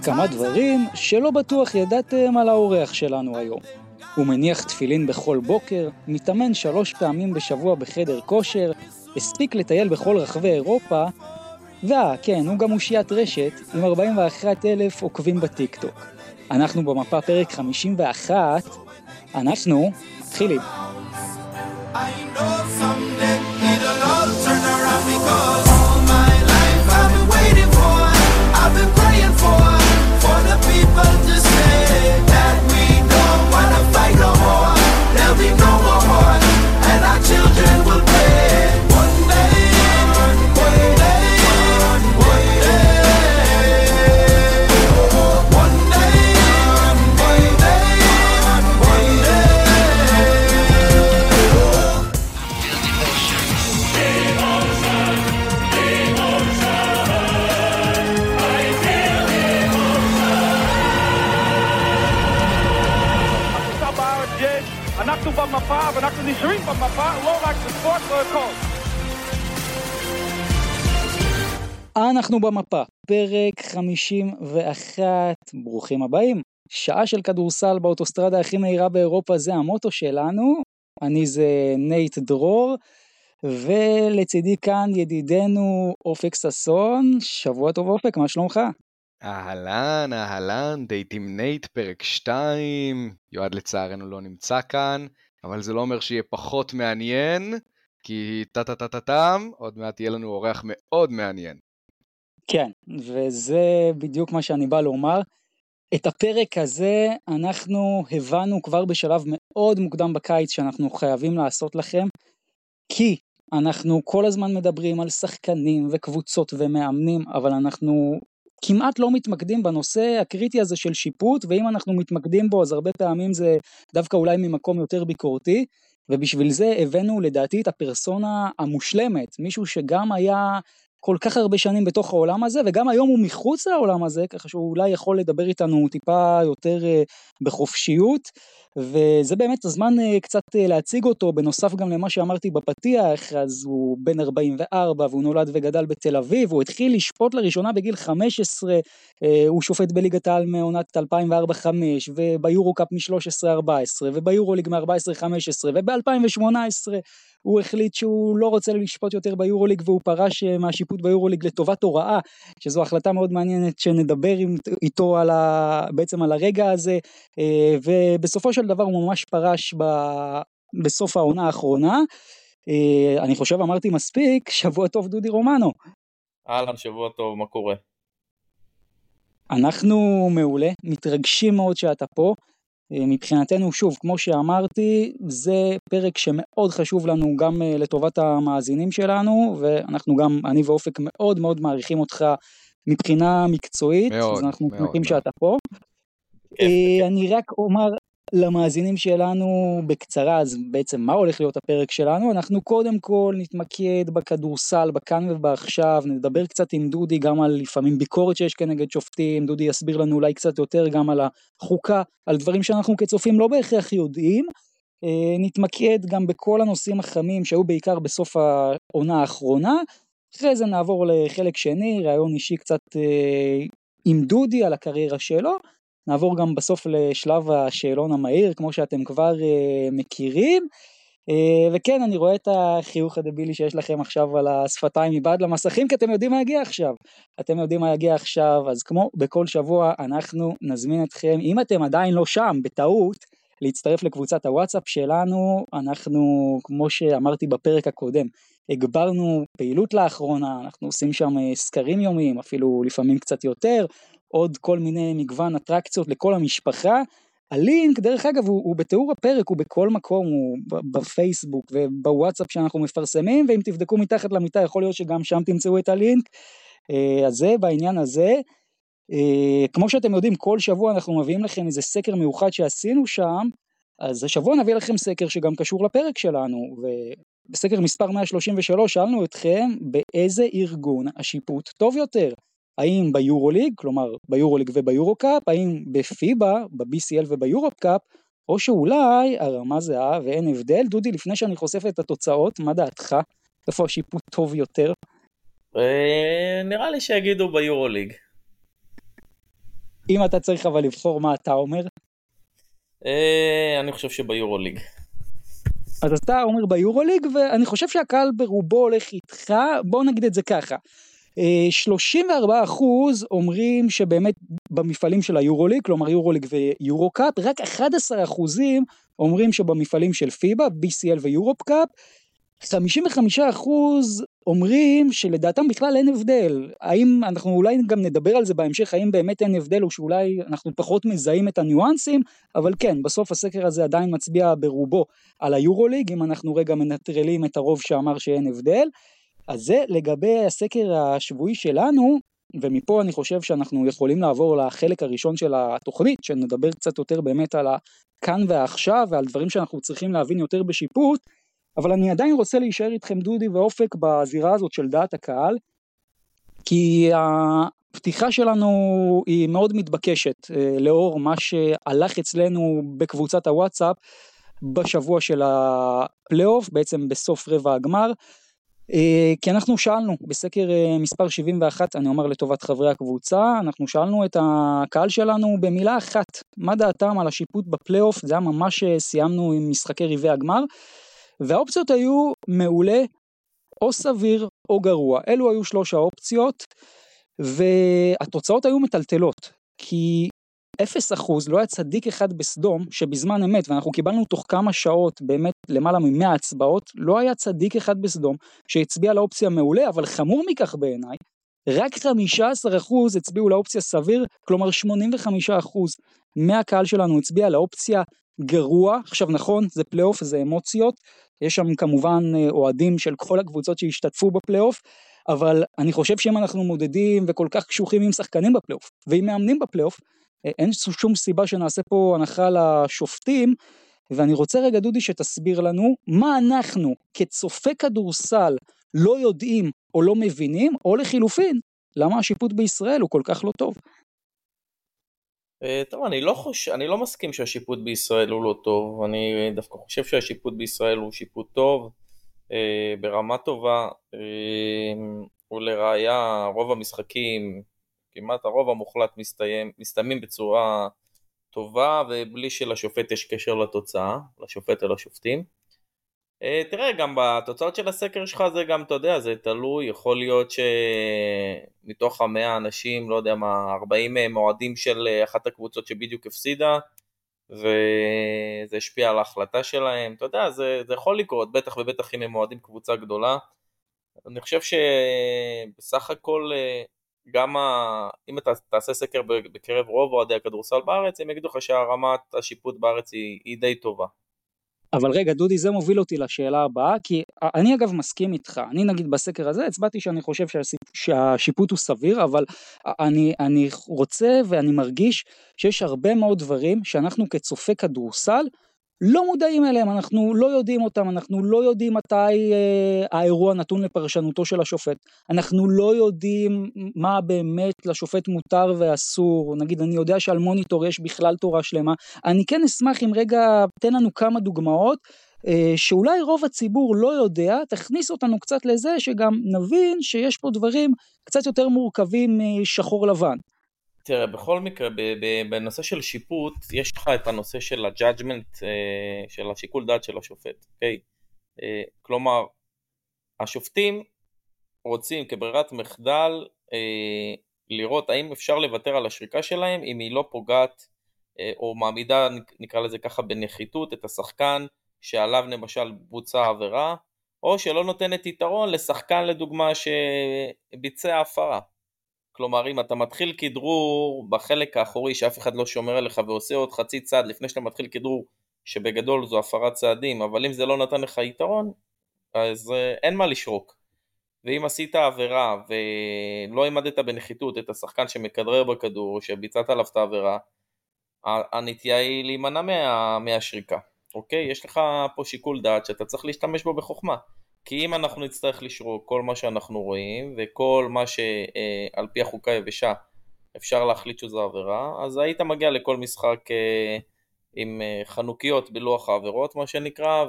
כמה דברים שלא בטוח ידעתם על האורח שלנו היום. הוא מניח תפילין בכל בוקר, מתאמן שלוש פעמים בשבוע בחדר כושר, הספיק לטייל בכל רחבי אירופה, ואה, כן, הוא גם אושיית רשת עם 41 אלף עוקבים בטיקטוק. אנחנו במפה פרק 51, אנחנו מתחילים. I know someday it'll all turn around because ואנחנו נשארים במפה, לא רק בספורט והכל. אנחנו במפה, פרק 51, ברוכים הבאים. שעה של כדורסל באוטוסטרדה הכי מהירה באירופה זה המוטו שלנו, אני זה נייט דרור, ולצידי כאן ידידנו אופק ששון, שבוע טוב אופק, מה שלומך? אהלן, אהלן, דייט עם נייט, פרק 2, יועד לצערנו לא נמצא כאן, אבל זה לא אומר שיהיה פחות מעניין, כי טה-טה-טה-טם, עוד מעט יהיה לנו אורח מאוד מעניין. כן, וזה בדיוק מה שאני בא לומר. את הפרק הזה אנחנו הבנו כבר בשלב מאוד מוקדם בקיץ שאנחנו חייבים לעשות לכם, כי אנחנו כל הזמן מדברים על שחקנים וקבוצות ומאמנים, אבל אנחנו כמעט לא מתמקדים בנושא הקריטי הזה של שיפוט, ואם אנחנו מתמקדים בו אז הרבה פעמים זה דווקא אולי ממקום יותר ביקורתי, ובשביל זה הבאנו לדעתי את הפרסונה המושלמת, מישהו שגם היה כל כך הרבה שנים בתוך העולם הזה, וגם היום הוא מחוץ לעולם הזה, ככה שהוא אולי יכול לדבר איתנו טיפה יותר אה, בחופשיות, וזה באמת הזמן אה, קצת אה, להציג אותו, בנוסף גם למה שאמרתי בפתיח, אז הוא בן 44 והוא נולד וגדל בתל אביב, הוא התחיל לשפוט לראשונה בגיל 15, הוא שופט בליגת העל מעונת 2004-2005, וביורו קאפ מ-13-14, וביורוליג מ-14-15, וב-2018 הוא החליט שהוא לא רוצה לשפוט יותר ביורוליג והוא פרש אה, מהשיפוט ביורוליג לטובת הוראה, שזו החלטה מאוד מעניינת שנדבר איתו על ה, בעצם על הרגע הזה, אה, ובסופו של דבר הוא ממש פרש ב, בסוף העונה האחרונה. אה, אני חושב אמרתי מספיק, שבוע טוב דודי רומנו. אהלן, שבוע טוב, מה קורה? אנחנו מעולה, מתרגשים מאוד שאתה פה. אה, מבחינתנו, שוב, כמו שאמרתי, זה פרק שמאוד חשוב לנו גם אה, לטובת המאזינים שלנו, ואנחנו גם, אני ואופק מאוד מאוד מעריכים אותך מבחינה מקצועית, מאוד, אז אנחנו שמחים שאתה פה. אני רק אומר למאזינים שלנו בקצרה, אז בעצם מה הולך להיות הפרק שלנו? אנחנו קודם כל נתמקד בכדורסל, בכאן ובעכשיו, נדבר קצת עם דודי גם על לפעמים ביקורת שיש כנגד שופטים, דודי יסביר לנו אולי קצת יותר גם על החוקה, על דברים שאנחנו כצופים לא בהכרח יודעים. אה, נתמקד גם בכל הנושאים החמים שהיו בעיקר בסוף העונה האחרונה. אחרי זה נעבור לחלק שני, ראיון אישי קצת אה, עם דודי על הקריירה שלו. נעבור גם בסוף לשלב השאלון המהיר, כמו שאתם כבר uh, מכירים. Uh, וכן, אני רואה את החיוך הדבילי שיש לכם עכשיו על השפתיים מבעד למסכים, כי אתם יודעים מה יגיע עכשיו. אתם יודעים מה יגיע עכשיו, אז כמו בכל שבוע, אנחנו נזמין אתכם, אם אתם עדיין לא שם, בטעות, להצטרף לקבוצת הוואטסאפ שלנו, אנחנו, כמו שאמרתי בפרק הקודם, הגברנו פעילות לאחרונה, אנחנו עושים שם אה, סקרים יומיים, אפילו לפעמים קצת יותר, עוד כל מיני מגוון אטרקציות לכל המשפחה. הלינק, דרך אגב, הוא, הוא בתיאור הפרק, הוא בכל מקום, הוא בפייסבוק ובוואטסאפ שאנחנו מפרסמים, ואם תבדקו מתחת למיטה, יכול להיות שגם שם תמצאו את הלינק. אה, אז זה בעניין הזה. אה, כמו שאתם יודעים, כל שבוע אנחנו מביאים לכם איזה סקר מיוחד שעשינו שם, אז השבוע נביא לכם סקר שגם קשור לפרק שלנו, ובסקר מספר 133 שאלנו אתכם באיזה ארגון השיפוט טוב יותר, האם ביורוליג, כלומר ביורוליג וביורוקאפ, האם בפיבה, ב-BCL וביורוקאפ, או שאולי הרמה זהה ואין הבדל. דודי, לפני שאני חושף את התוצאות, מה דעתך? איפה השיפוט טוב יותר? אה, נראה לי שיגידו ביורוליג. אם אתה צריך אבל לבחור מה אתה אומר. אה, אני חושב שביורוליג. אז אתה אומר ביורוליג, ואני חושב שהקהל ברובו הולך איתך, בוא נגיד את זה ככה. 34 אה, אחוז אומרים שבאמת במפעלים של היורוליג, כלומר יורוליג ויורוקאפ, רק 11 אחוזים אומרים שבמפעלים של פיבה, BCL ויורופ קאפ, 55 אחוז אומרים שלדעתם בכלל אין הבדל. האם, אנחנו אולי גם נדבר על זה בהמשך, האם באמת אין הבדל או שאולי אנחנו פחות מזהים את הניואנסים, אבל כן, בסוף הסקר הזה עדיין מצביע ברובו על היורוליג, אם אנחנו רגע מנטרלים את הרוב שאמר שאין הבדל. אז זה לגבי הסקר השבועי שלנו, ומפה אני חושב שאנחנו יכולים לעבור לחלק הראשון של התוכנית, שנדבר קצת יותר באמת על הכאן והעכשיו ועל דברים שאנחנו צריכים להבין יותר בשיפוט, אבל אני עדיין רוצה להישאר איתכם דודי ואופק בזירה הזאת של דעת הקהל, כי הפתיחה שלנו היא מאוד מתבקשת אה, לאור מה שהלך אצלנו בקבוצת הוואטסאפ בשבוע של הפלייאוף, בעצם בסוף רבע הגמר. אה, כי אנחנו שאלנו בסקר אה, מספר 71, אני אומר לטובת חברי הקבוצה, אנחנו שאלנו את הקהל שלנו במילה אחת, מה דעתם על השיפוט בפלייאוף, זה היה ממש אה, סיימנו עם משחקי רבעי הגמר, והאופציות היו מעולה, או סביר או גרוע, אלו היו שלוש האופציות, והתוצאות היו מטלטלות, כי אפס אחוז, לא היה צדיק אחד בסדום שבזמן אמת, ואנחנו קיבלנו תוך כמה שעות באמת למעלה ממאה הצבעות, לא היה צדיק אחד בסדום שהצביע לאופציה מעולה, אבל חמור מכך בעיניי, רק 15% הצביעו לאופציה סביר, כלומר 85% מהקהל שלנו הצביע לאופציה גרוע. עכשיו נכון, זה פלייאוף, זה אמוציות, יש שם כמובן אה, אוהדים של כל הקבוצות שהשתתפו בפלייאוף, אבל אני חושב שאם אנחנו מודדים וכל כך קשוחים עם שחקנים בפלייאוף, ועם מאמנים בפלייאוף, אין שום סיבה שנעשה פה הנחה לשופטים, ואני רוצה רגע דודי שתסביר לנו מה אנחנו כצופה כדורסל לא יודעים או לא מבינים, או לחילופין, למה השיפוט בישראל הוא כל כך לא טוב. אה, טוב, אני לא, חוש... אני לא מסכים שהשיפוט בישראל הוא לא טוב, אני דווקא חושב שהשיפוט בישראל הוא שיפוט טוב, אה, ברמה טובה, ולראיה רוב המשחקים כמעט הרוב המוחלט מסתיים, מסתיימים בצורה טובה ובלי שלשופט יש קשר לתוצאה, לשופט או לשופטים. אה, תראה, גם בתוצאות של הסקר שלך זה גם, אתה יודע, זה תלוי, יכול להיות שמתוך המאה אנשים, לא יודע מה, 40 מהם אוהדים של אחת הקבוצות שבדיוק הפסידה, וזה השפיע על ההחלטה שלהם, אתה יודע, זה, זה יכול לקרות, בטח ובטח אם הם אוהדים קבוצה גדולה. אני חושב שבסך הכל אה, גם ה... אם אתה תעשה סקר בקרב רוב אוהדי הכדורסל בארץ, הם יגידו לך שהרמת השיפוט בארץ היא, היא די טובה. אבל רגע דודי זה מוביל אותי לשאלה הבאה כי אני אגב מסכים איתך אני נגיד בסקר הזה הצבעתי שאני חושב שהשיפוט הוא סביר אבל אני, אני רוצה ואני מרגיש שיש הרבה מאוד דברים שאנחנו כצופה כדורסל לא מודעים אליהם, אנחנו לא יודעים אותם, אנחנו לא יודעים מתי אה, האירוע נתון לפרשנותו של השופט, אנחנו לא יודעים מה באמת לשופט מותר ואסור, נגיד אני יודע שעל מוניטור יש בכלל תורה שלמה, אני כן אשמח אם רגע תן לנו כמה דוגמאות אה, שאולי רוב הציבור לא יודע, תכניס אותנו קצת לזה שגם נבין שיש פה דברים קצת יותר מורכבים משחור לבן. תראה, בכל מקרה, בנושא של שיפוט, יש לך את הנושא של ה judgment, אה, של השיקול דעת של השופט, אוקיי? אה, כלומר, השופטים רוצים כברירת מחדל אה, לראות האם אפשר לוותר על השריקה שלהם אם היא לא פוגעת או מעמידה, נקרא לזה ככה, בנחיתות את השחקן שעליו למשל בוצעה עבירה, או שלא נותנת יתרון לשחקן לדוגמה שביצע הפרה. כלומר אם אתה מתחיל כדרור בחלק האחורי שאף אחד לא שומר עליך ועושה עוד חצי צעד לפני שאתה מתחיל כדרור שבגדול זו הפרת צעדים אבל אם זה לא נתן לך יתרון אז אה, אין מה לשרוק. ואם עשית עבירה ולא העמדת בנחיתות את השחקן שמכדרר בכדור שביצעת עליו את העבירה הנטייה היא להימנע מה, מהשריקה. אוקיי? יש לך פה שיקול דעת שאתה צריך להשתמש בו בחוכמה כי אם אנחנו נצטרך לשרוק כל מה שאנחנו רואים וכל מה שעל פי החוקה היבשה אפשר להחליט שזו עבירה, אז היית מגיע לכל משחק אה, עם אה, חנוכיות בלוח העבירות מה שנקרא,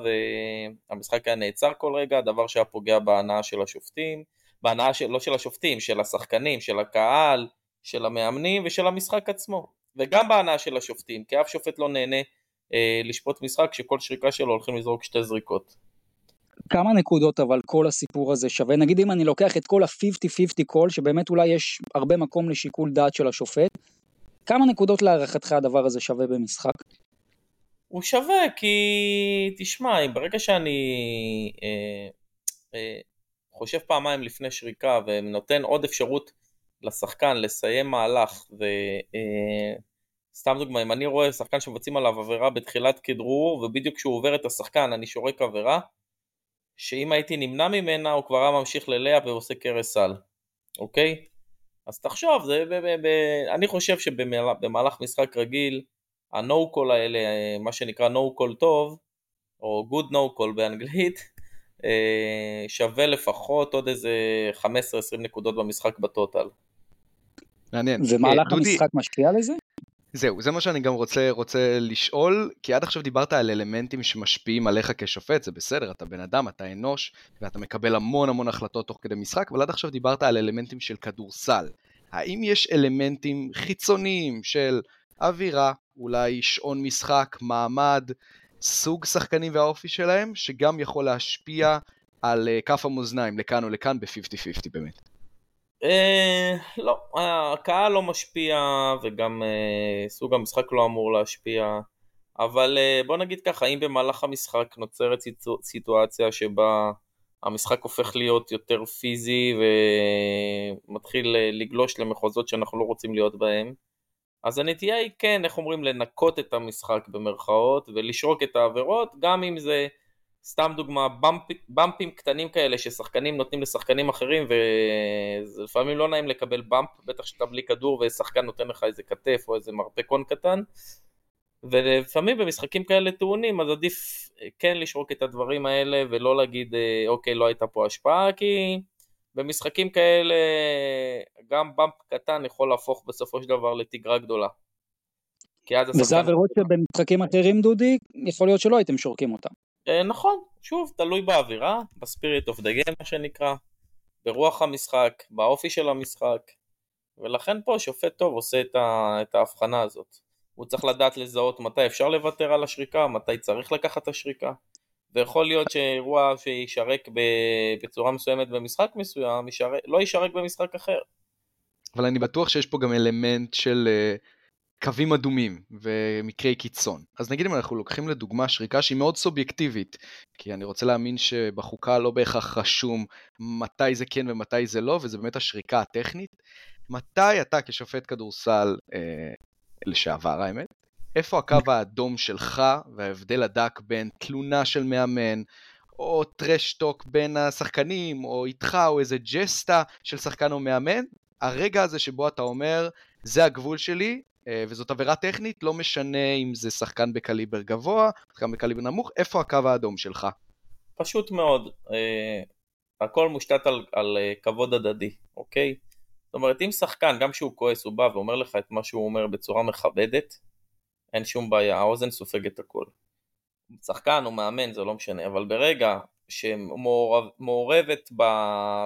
והמשחק היה נעצר כל רגע, דבר שהיה פוגע בהנאה של השופטים, בהנאה של, לא של השופטים, של השחקנים, של הקהל, של המאמנים ושל המשחק עצמו, וגם בהנאה של השופטים, כי אף שופט לא נהנה אה, לשפוט משחק שכל שריקה שלו הולכים לזרוק שתי זריקות. כמה נקודות אבל כל הסיפור הזה שווה? נגיד אם אני לוקח את כל ה-50-50 קול, שבאמת אולי יש הרבה מקום לשיקול דעת של השופט, כמה נקודות להערכתך הדבר הזה שווה במשחק? הוא שווה כי, תשמע, ברגע שאני אה, אה, חושב פעמיים לפני שריקה ונותן עוד אפשרות לשחקן לסיים מהלך, וסתם אה, דוגמא, אם אני רואה שחקן שמבצעים עליו עבירה בתחילת כדרור, ובדיוק כשהוא עובר את השחקן אני שורק עבירה, שאם הייתי נמנע ממנה הוא כבר היה ממשיך ללאה ועושה קרס סל, אוקיי? אז תחשוב, זה, ב, ב, ב, אני חושב שבמהלך משחק רגיל, ה-no call האלה, מה שנקרא no call טוב, או good no call באנגלית, אה, שווה לפחות עוד איזה 15-20 נקודות במשחק בטוטל. מעניין. ומהלך אה, המשחק משפיע לזה? זהו, זה מה שאני גם רוצה, רוצה לשאול, כי עד עכשיו דיברת על אלמנטים שמשפיעים עליך כשופט, זה בסדר, אתה בן אדם, אתה אנוש, ואתה מקבל המון המון החלטות תוך כדי משחק, אבל עד עכשיו דיברת על אלמנטים של כדורסל. האם יש אלמנטים חיצוניים של אווירה, אולי שעון משחק, מעמד, סוג שחקנים והאופי שלהם, שגם יכול להשפיע על uh, כף המאזניים, לכאן או לכאן, ב-50-50 באמת? אה, לא, הקהל לא משפיע וגם אה, סוג המשחק לא אמור להשפיע, אבל אה, בוא נגיד ככה, אם במהלך המשחק נוצרת סיטואציה שבה המשחק הופך להיות יותר פיזי ומתחיל לגלוש למחוזות שאנחנו לא רוצים להיות בהם, אז הנטייה היא כן, איך אומרים, לנקות את המשחק במרכאות ולשרוק את העבירות, גם אם זה סתם דוגמה, במפ, במפים קטנים כאלה ששחקנים נותנים לשחקנים אחרים וזה לפעמים לא נעים לקבל במפ, בטח שאתה בלי כדור ושחקן נותן לך איזה כתף או איזה מרפקון קטן ולפעמים במשחקים כאלה טעונים אז עדיף כן לשרוק את הדברים האלה ולא להגיד אה, אוקיי לא הייתה פה השפעה כי במשחקים כאלה גם במפ קטן יכול להפוך בסופו של דבר לתגרה גדולה. וזה עבירות שבמשחקים אחרים דודי יכול להיות שלא הייתם שורקים אותם. אה, נכון, שוב, תלוי באווירה, בספיריט אוף דה גיים מה שנקרא, ברוח המשחק, באופי של המשחק, ולכן פה שופט טוב עושה את, ה, את ההבחנה הזאת. הוא צריך לדעת לזהות מתי אפשר לוותר על השריקה, מתי צריך לקחת את השריקה. ויכול להיות שאירוע שישרק בצורה מסוימת במשחק מסוים, ישרק, לא ישרק במשחק אחר. אבל אני בטוח שיש פה גם אלמנט של uh, קווים אדומים ומקרי קיצון. אז נגיד אם אנחנו לוקחים לדוגמה שריקה שהיא מאוד סובייקטיבית, כי אני רוצה להאמין שבחוקה לא בהכרח רשום מתי זה כן ומתי זה לא, וזה באמת השריקה הטכנית. מתי אתה כשופט כדורסל אה, לשעבר האמת, איפה הקו האדום שלך וההבדל הדק בין תלונה של מאמן, או טרשטוק בין השחקנים, או איתך, או איזה ג'סטה של שחקן או מאמן, הרגע הזה שבו אתה אומר, זה הגבול שלי, וזאת עבירה טכנית, לא משנה אם זה שחקן בקליבר גבוה, שחקן בקליבר נמוך, איפה הקו האדום שלך? פשוט מאוד, אה, הכל מושתת על, על אה, כבוד הדדי, אוקיי? זאת אומרת, אם שחקן, גם כשהוא כועס, הוא בא ואומר לך את מה שהוא אומר בצורה מכבדת, אין שום בעיה, האוזן סופגת הכל. שחקן או מאמן, זה לא משנה, אבל ברגע שמעורבת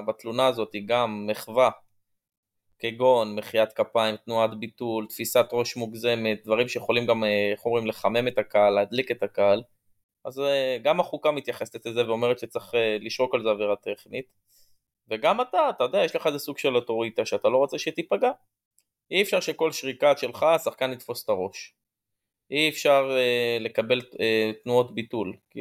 בתלונה הזאת גם מחווה כגון מחיית כפיים, תנועת ביטול, תפיסת ראש מוגזמת, דברים שיכולים גם, אה, איך אומרים, לחמם את הקהל, להדליק את הקהל, אז אה, גם החוקה מתייחסת לזה ואומרת שצריך אה, לשרוק על זה עבירה טכנית, וגם אתה, אתה יודע, יש לך איזה סוג של אוטוריטה שאתה לא רוצה שתיפגע. אי אפשר שכל שריקה שלך השחקן יתפוס את הראש. אי אפשר uh, לקבל uh, תנועות ביטול, כי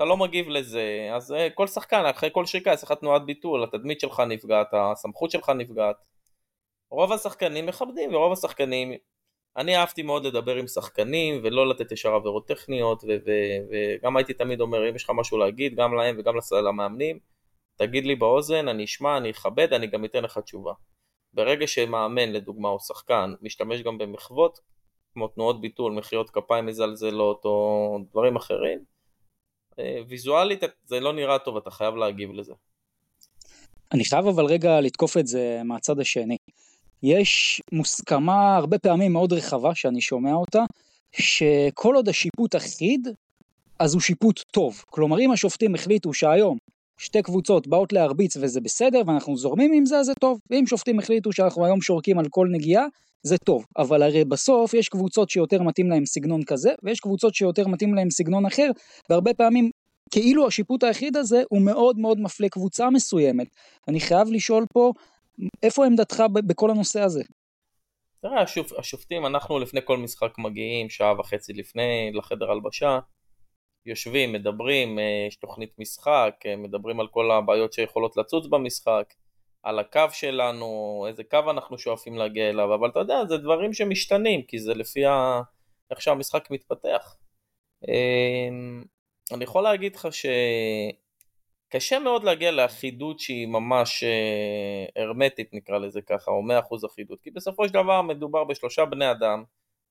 אתה לא מגיב לזה, אז uh, כל שחקן אחרי כל שריקה יש לך תנועת ביטול, התדמית שלך נפגעת, הסמכות שלך נפגעת. רוב השחקנים מכבדים ורוב השחקנים, אני אהבתי מאוד לדבר עם שחקנים ולא לתת ישר עבירות טכניות וגם הייתי תמיד אומר אם יש לך משהו להגיד גם להם וגם למאמנים תגיד לי באוזן, אני אשמע, אני אכבד, אני גם אתן לך תשובה. ברגע שמאמן לדוגמה או שחקן משתמש גם במחוות כמו תנועות ביטול, מחיאות כפיים מזלזלות או דברים אחרים, אה, ויזואלית זה לא נראה טוב, אתה חייב להגיב לזה. אני חייב אבל רגע לתקוף את זה מהצד השני. יש מוסכמה הרבה פעמים מאוד רחבה שאני שומע אותה, שכל עוד השיפוט אחיד, אז הוא שיפוט טוב. כלומר, אם השופטים החליטו שהיום שתי קבוצות באות להרביץ וזה בסדר ואנחנו זורמים עם זה אז זה טוב, ואם שופטים החליטו שאנחנו היום שורקים על כל נגיעה, זה טוב, אבל הרי בסוף יש קבוצות שיותר מתאים להם סגנון כזה, ויש קבוצות שיותר מתאים להם סגנון אחר, והרבה פעמים כאילו השיפוט היחיד הזה הוא מאוד מאוד מפלה קבוצה מסוימת. אני חייב לשאול פה, איפה עמדתך בכל הנושא הזה? תראה, השופ, השופטים, אנחנו לפני כל משחק מגיעים שעה וחצי לפני לחדר הלבשה, יושבים, מדברים, אה, יש תוכנית משחק, אה, מדברים על כל הבעיות שיכולות לצוץ במשחק, על הקו שלנו, איזה קו אנחנו שואפים להגיע אליו, אבל אתה יודע, זה דברים שמשתנים, כי זה לפי ה... איך שהמשחק מתפתח. אמ, אני יכול להגיד לך שקשה מאוד להגיע לאחידות שהיא ממש אה, הרמטית נקרא לזה ככה, או 100% אחידות, כי בסופו של דבר מדובר בשלושה בני אדם,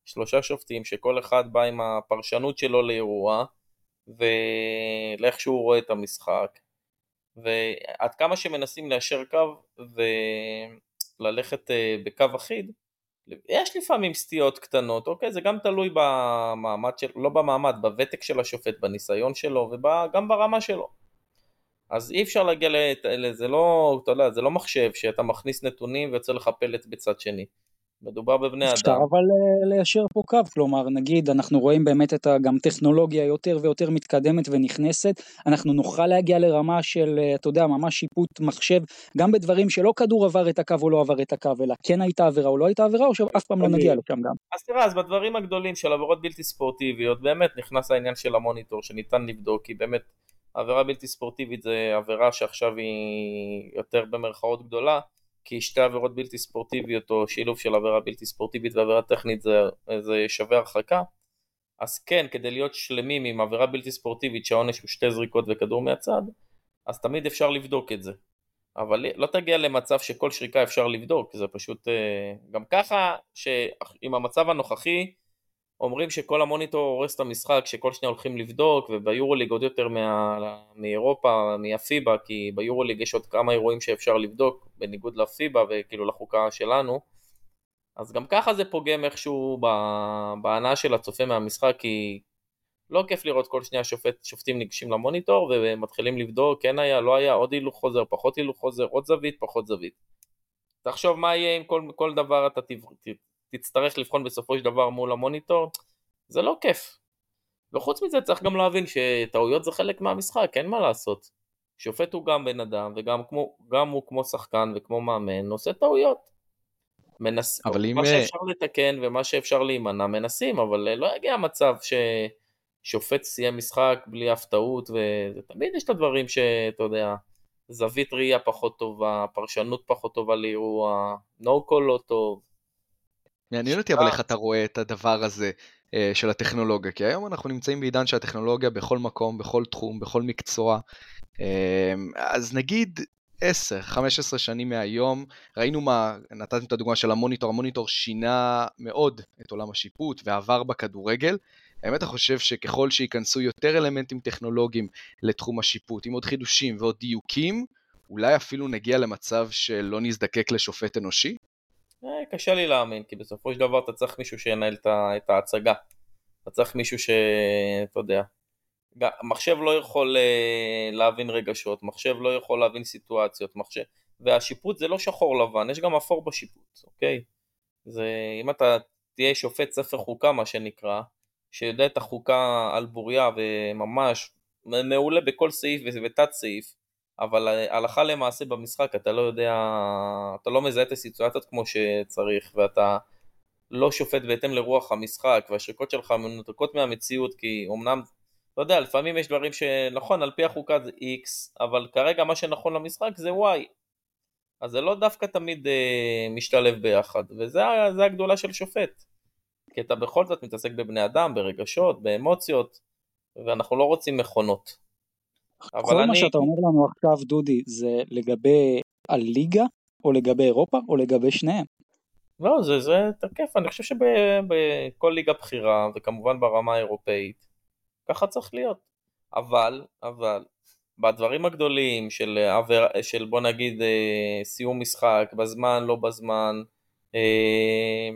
שלושה שופטים, שכל אחד בא עם הפרשנות שלו לאירוע, ולאיך שהוא רואה את המשחק. ועד כמה שמנסים ליישר קו וללכת אה, בקו אחיד, יש לפעמים סטיות קטנות, אוקיי? זה גם תלוי במעמד של, לא במעמד, בוותק של השופט, בניסיון שלו וגם ברמה שלו. אז אי אפשר להגיע לזה, לא, אתה יודע, זה לא מחשב שאתה מכניס נתונים ויוצא לך פלט בצד שני. מדובר בבני אדם. אפשר אבל אה, ליישר פה קו, כלומר נגיד אנחנו רואים באמת את גם טכנולוגיה יותר ויותר מתקדמת ונכנסת, אנחנו נוכל להגיע לרמה של, אה, אתה יודע, ממש שיפוט מחשב, גם בדברים שלא כדור עבר את הקו או לא עבר את הקו, אלא כן הייתה עבירה או לא הייתה עבירה, או שאף פעם לא אוקיי. נגיע לשם גם. אז תראה, אז בדברים הגדולים של עבירות בלתי ספורטיביות, באמת נכנס העניין של המוניטור שניתן לבדוק, כי באמת עבירה בלתי ספורטיבית זה עבירה שעכשיו היא יותר במרכאות גדולה. כי שתי עבירות בלתי ספורטיביות או שילוב של עבירה בלתי ספורטיבית ועבירה טכנית זה, זה שווה הרחקה. אז כן, כדי להיות שלמים עם עבירה בלתי ספורטיבית שהעונש הוא שתי זריקות וכדור מהצד אז תמיד אפשר לבדוק את זה. אבל לא תגיע למצב שכל שריקה אפשר לבדוק, זה פשוט אה, גם ככה שעם המצב הנוכחי אומרים שכל המוניטור הורס את המשחק, שכל שניה הולכים לבדוק, וביורוליג עוד יותר מה, מאירופה, מהפיבה, כי ביורוליג יש עוד כמה אירועים שאפשר לבדוק, בניגוד לפיבה וכאילו לחוקה שלנו, אז גם ככה זה פוגם איכשהו בהנאה של הצופה מהמשחק, כי לא כיף לראות כל שניה שופט, שופטים ניגשים למוניטור ומתחילים לבדוק, כן היה, לא היה, עוד הילוך חוזר, פחות הילוך חוזר, עוד זווית, פחות זווית. תחשוב מה יהיה אם כל, כל דבר אתה תצטרך לבחון בסופו של דבר מול המוניטור, זה לא כיף. וחוץ מזה צריך גם להבין שטעויות זה חלק מהמשחק, אין מה לעשות. שופט הוא גם בן אדם וגם כמו, גם הוא כמו שחקן וכמו מאמן עושה טעויות. מנס... אבל אם... מה שאפשר לתקן ומה שאפשר להימנע מנסים, אבל לא יגיע מצב ששופט סיים משחק בלי אף טעות, ותמיד יש את הדברים שאתה יודע, זווית ראייה פחות טובה, פרשנות פחות טובה לאירוע, נו קול לא טוב, מעניין אותי אבל איך אתה רואה את הדבר הזה אה, של הטכנולוגיה, כי היום אנחנו נמצאים בעידן של הטכנולוגיה בכל מקום, בכל תחום, בכל מקצוע. אה, אז נגיד 10-15 שנים מהיום, ראינו מה, נתתם את הדוגמה של המוניטור, המוניטור שינה מאוד את עולם השיפוט ועבר בכדורגל. האמת אני חושב שככל שייכנסו יותר אלמנטים טכנולוגיים לתחום השיפוט, עם עוד חידושים ועוד דיוקים, אולי אפילו נגיע למצב שלא נזדקק לשופט אנושי? אה, קשה לי להאמין, כי בסופו של דבר אתה צריך מישהו שינהל את ההצגה. אתה צריך מישהו שאתה יודע. מחשב לא יכול אה, להבין רגשות, מחשב לא יכול להבין סיטואציות, מחשב... והשיפוט זה לא שחור לבן, יש גם אפור בשיפוט, אוקיי? זה, אם אתה תהיה שופט ספר חוקה מה שנקרא, שיודע את החוקה על בוריה וממש מעולה בכל סעיף ותת סעיף, אבל הלכה למעשה במשחק אתה לא יודע, אתה לא מזהה את הסיטואציות כמו שצריך ואתה לא שופט בהתאם לרוח המשחק והשריקות שלך מנותקות מהמציאות כי אמנם, אתה יודע, לפעמים יש דברים שנכון על פי החוקה זה X אבל כרגע מה שנכון למשחק זה Y. אז זה לא דווקא תמיד אה, משתלב ביחד וזה הגדולה של שופט. כי אתה בכל זאת מתעסק בבני אדם, ברגשות, באמוציות ואנחנו לא רוצים מכונות כל אני... מה שאתה אומר לנו עכשיו, דודי, זה לגבי הליגה, או לגבי אירופה, או לגבי שניהם. לא, זה, זה תקף, אני חושב שבכל ליגה בכירה, וכמובן ברמה האירופאית, ככה צריך להיות. אבל, אבל, בדברים הגדולים של, עבר, של בוא נגיד אה, סיום משחק, בזמן, לא בזמן, אה,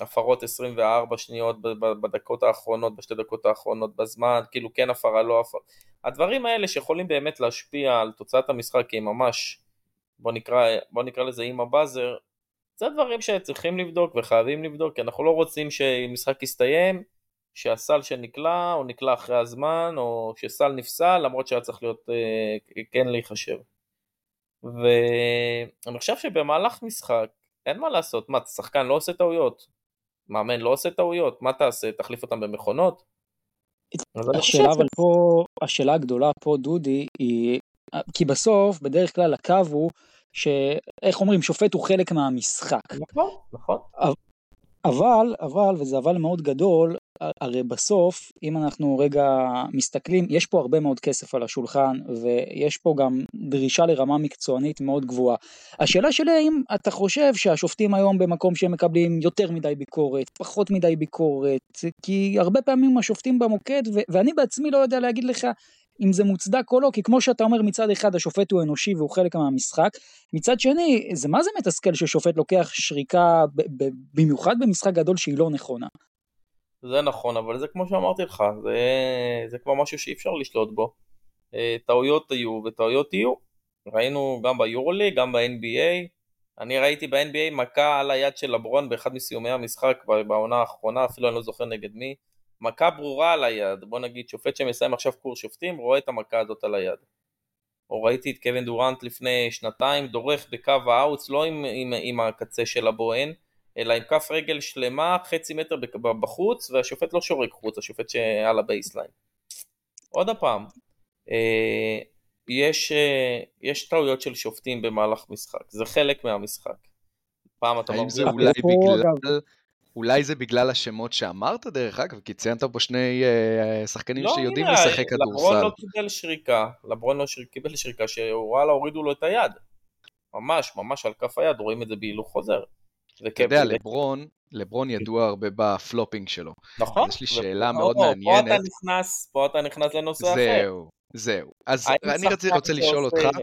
הפרות 24 שניות בדקות האחרונות, בשתי דקות האחרונות בזמן, כאילו כן הפרה, לא הפרה. הדברים האלה שיכולים באמת להשפיע על תוצאת המשחק, כי הם ממש, בוא נקרא, בוא נקרא לזה עם הבאזר, זה דברים שצריכים לבדוק וחייבים לבדוק, כי אנחנו לא רוצים שמשחק יסתיים, שהסל שנקלע, הוא נקלע אחרי הזמן, או שסל נפסל, למרות שהיה צריך להיות, אה, כן להיחשב. ואני חושב שבמהלך משחק, אין מה לעשות, מה, שחקן לא עושה טעויות? מאמן לא עושה טעויות? מה תעשה? תחליף אותם במכונות? השאלה אבל פה, השאלה הגדולה פה דודי היא, כי בסוף בדרך כלל הקו הוא שאיך אומרים שופט הוא חלק מהמשחק. נכון, נכון. אבל, אבל, וזה אבל מאוד גדול, הרי בסוף, אם אנחנו רגע מסתכלים, יש פה הרבה מאוד כסף על השולחן, ויש פה גם דרישה לרמה מקצוענית מאוד גבוהה. השאלה שלי, האם אתה חושב שהשופטים היום במקום שהם מקבלים יותר מדי ביקורת, פחות מדי ביקורת, כי הרבה פעמים השופטים במוקד, ואני בעצמי לא יודע להגיד לך אם זה מוצדק או לא, כי כמו שאתה אומר מצד אחד השופט הוא אנושי והוא חלק מהמשחק, מצד שני זה מה זה מתסכל ששופט לוקח שריקה במיוחד במשחק גדול שהיא לא נכונה. זה נכון, אבל זה כמו שאמרתי לך, זה, זה כבר משהו שאי אפשר לשלוט בו. אה, טעויות היו וטעויות יהיו. ראינו גם ביורולי, גם ב-NBA. אני ראיתי ב-NBA מכה על היד של לברון באחד מסיומי המשחק בעונה האחרונה, אפילו אני לא זוכר נגד מי. מכה ברורה על היד, בוא נגיד שופט שמסיים עכשיו קורס שופטים רואה את המכה הזאת על היד. או ראיתי את קווין דורנט לפני שנתיים דורך בקו ה outs לא עם, עם, עם הקצה של הבוהן אלא עם כף רגל שלמה חצי מטר בחוץ והשופט לא שורק חוץ, השופט שעל ה baseline. עוד פעם, אה, יש, אה, יש טעויות של שופטים במהלך משחק, זה חלק מהמשחק. פעם אתה האם זה אולי בגלל... אולי זה בגלל השמות שאמרת דרך אגב, כי ציינת פה שני uh, שחקנים לא, שיודעים לשחק כדורסל. לברון לא קיבל שריקה, לברון לא שיר, קיבל שריקה שוואלה הורידו לו את היד. ממש, ממש על כף היד, רואים את זה בהילוך חוזר. אתה יודע, לברון, לברון ידוע הרבה ב flopping שלו. נכון. יש לי שאלה מאוד מעניינת. פה אתה נכנס, פה אתה נכנס לנושא אחר. זהו, זהו. אז אני רוצה לשאול אותך,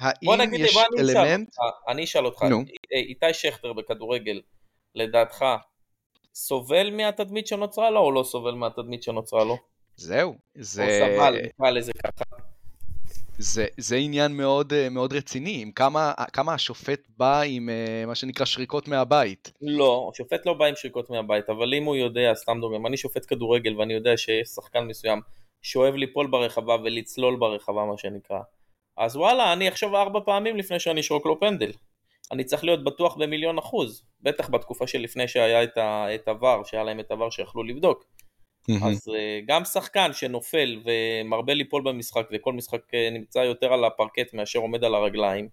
האם יש אלמנט... אני אשאל אותך, איתי שכטר בכדורגל, לדעתך, סובל מהתדמית שנוצרה לו או לא סובל מהתדמית שנוצרה לו? זהו, זה... או סבל, נקרא לזה ככה. זה, זה עניין מאוד, אה, מאוד רציני, עם כמה, כמה השופט בא עם אה, מה שנקרא שריקות מהבית. לא, השופט לא בא עם שריקות מהבית, אבל אם הוא יודע, סתם דוגמא, אם אני שופט כדורגל ואני יודע שיש שחקן מסוים שאוהב ליפול ברחבה ולצלול ברחבה, מה שנקרא, אז וואלה, אני אחשוב ארבע פעמים לפני שאני אשרוק לו פנדל. אני צריך להיות בטוח במיליון אחוז, בטח בתקופה שלפני שהיה את הוואר, שהיה להם את הוואר שיכלו לבדוק. אז אה, גם שחקן שנופל ומרבה ליפול במשחק וכל משחק אה, נמצא יותר על הפרקט מאשר עומד על הרגליים,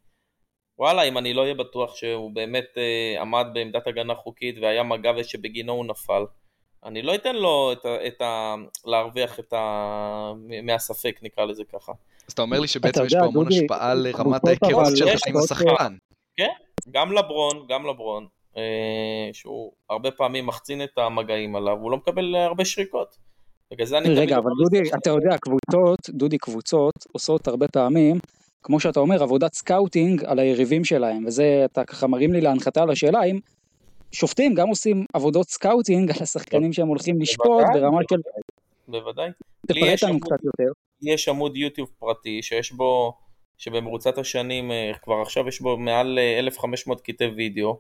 וואלה, אם אני לא אהיה בטוח שהוא באמת uh, עמד בעמדת הגנה חוקית והיה מגע שבגינו הוא נפל, אני לא אתן לו את ה, את ה, להרוויח את ה, מהספק, נקרא לזה ככה. אז אתה אומר לי שבעצם יש פה המון השפעה לרמת ההיכרות שלך עם השחקן. כן, גם לברון, גם לברון. אה, שהוא הרבה פעמים מחצין את המגעים עליו, הוא לא מקבל הרבה שריקות. בגלל זה אני... רגע, אבל דודי, אתה יודע, קבוצות, דודי, קבוצות עושות הרבה פעמים, כמו שאתה אומר, עבודת scouting על היריבים שלהם, וזה, אתה ככה מרים לי להנחתה על השאלה, אם שופטים גם עושים עבודות scouting על השחקנים שהם הולכים לשפוט ברמה של... בוודאי. תפרט לנו קצת יותר. יש עמוד יוטיוב פרטי שיש בו, שבמרוצת השנים, אה, כבר עכשיו יש בו מעל 1,500 אה, קטעי וידאו,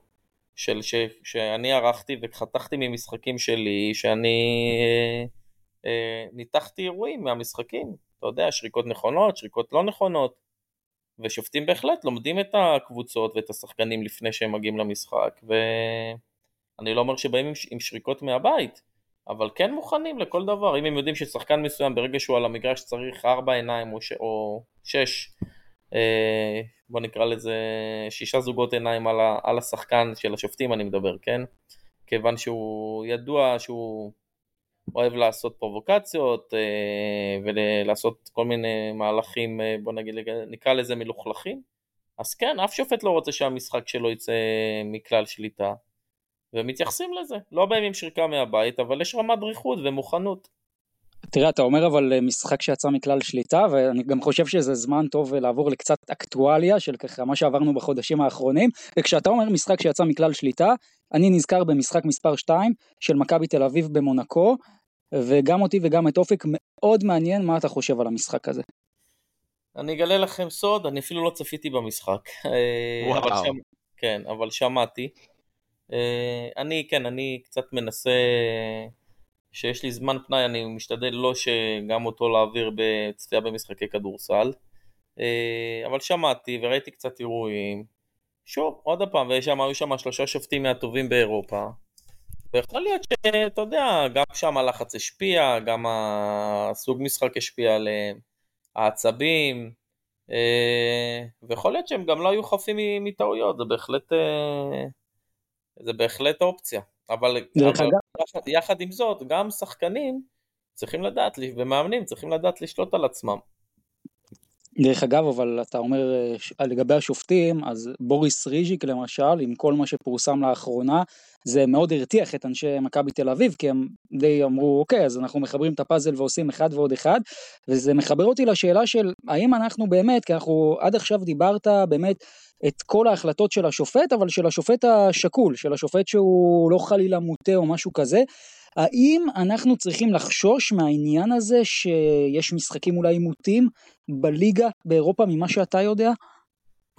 של ש, שאני ערכתי וחתכתי ממשחקים שלי, שאני אה, אה, ניתחתי אירועים מהמשחקים, אתה יודע, שריקות נכונות, שריקות לא נכונות, ושופטים בהחלט לומדים את הקבוצות ואת השחקנים לפני שהם מגיעים למשחק, ואני לא אומר שבאים עם, עם שריקות מהבית, אבל כן מוכנים לכל דבר, אם הם יודעים ששחקן מסוים ברגע שהוא על המגרש צריך ארבע עיניים או, ש... או שש בוא נקרא לזה שישה זוגות עיניים על, ה, על השחקן של השופטים אני מדבר, כן? כיוון שהוא ידוע שהוא אוהב לעשות פרובוקציות אה, ולעשות כל מיני מהלכים, אה, בוא נגיד, נקרא לזה מלוכלכים, אז כן, אף שופט לא רוצה שהמשחק שלו יצא מכלל שליטה, ומתייחסים לזה. לא באים עם שריקה מהבית, אבל יש רמת דריכות ומוכנות. תראה, אתה אומר אבל אה, משחק שיצא מכלל שליטה, ואני גם חושב שזה זמן טוב אה, לעבור לקצת אקטואליה של ככה מה שעברנו בחודשים האחרונים, וכשאתה אומר משחק שיצא מכלל שליטה, אני נזכר במשחק מספר 2 של מכבי תל אביב במונקו, וגם אותי וגם את אופק מאוד מעניין מה אתה חושב על המשחק הזה. אני אגלה לכם סוד, אני אפילו לא צפיתי במשחק. אה, וואו. אבל שמ... כן, אבל שמעתי. אני, כן, אני קצת מנסה שיש לי זמן פנאי אני משתדל לא שגם אותו להעביר בצפייה במשחקי כדורסל. אה, אבל שמעתי וראיתי קצת אירועים. שוב, עוד פעם, ושם היו שם שלושה שופטים מהטובים באירופה. ויכול להיות שאתה יודע, גם שם הלחץ השפיע, גם הסוג משחק השפיע עליהם, העצבים, אה, ויכול להיות שהם גם לא היו חפים מטעויות, זה בהחלט, אה, זה בהחלט אופציה. אבל, אבל יחד, יחד עם זאת, גם שחקנים צריכים לדעת, ומאמנים צריכים לדעת לשלוט על עצמם. דרך אגב, אבל אתה אומר אה, לגבי השופטים, אז בוריס ריז'יק למשל, עם כל מה שפורסם לאחרונה, זה מאוד הרתיח את אנשי מכבי תל אביב, כי הם די אמרו, אוקיי, אז אנחנו מחברים את הפאזל ועושים אחד ועוד אחד, וזה מחבר אותי לשאלה של האם אנחנו באמת, כי אנחנו עד עכשיו דיברת באמת את כל ההחלטות של השופט, אבל של השופט השקול, של השופט שהוא לא חלילה מוטה או משהו כזה. האם אנחנו צריכים לחשוש מהעניין הזה שיש משחקים אולי מוטים בליגה באירופה ממה שאתה יודע?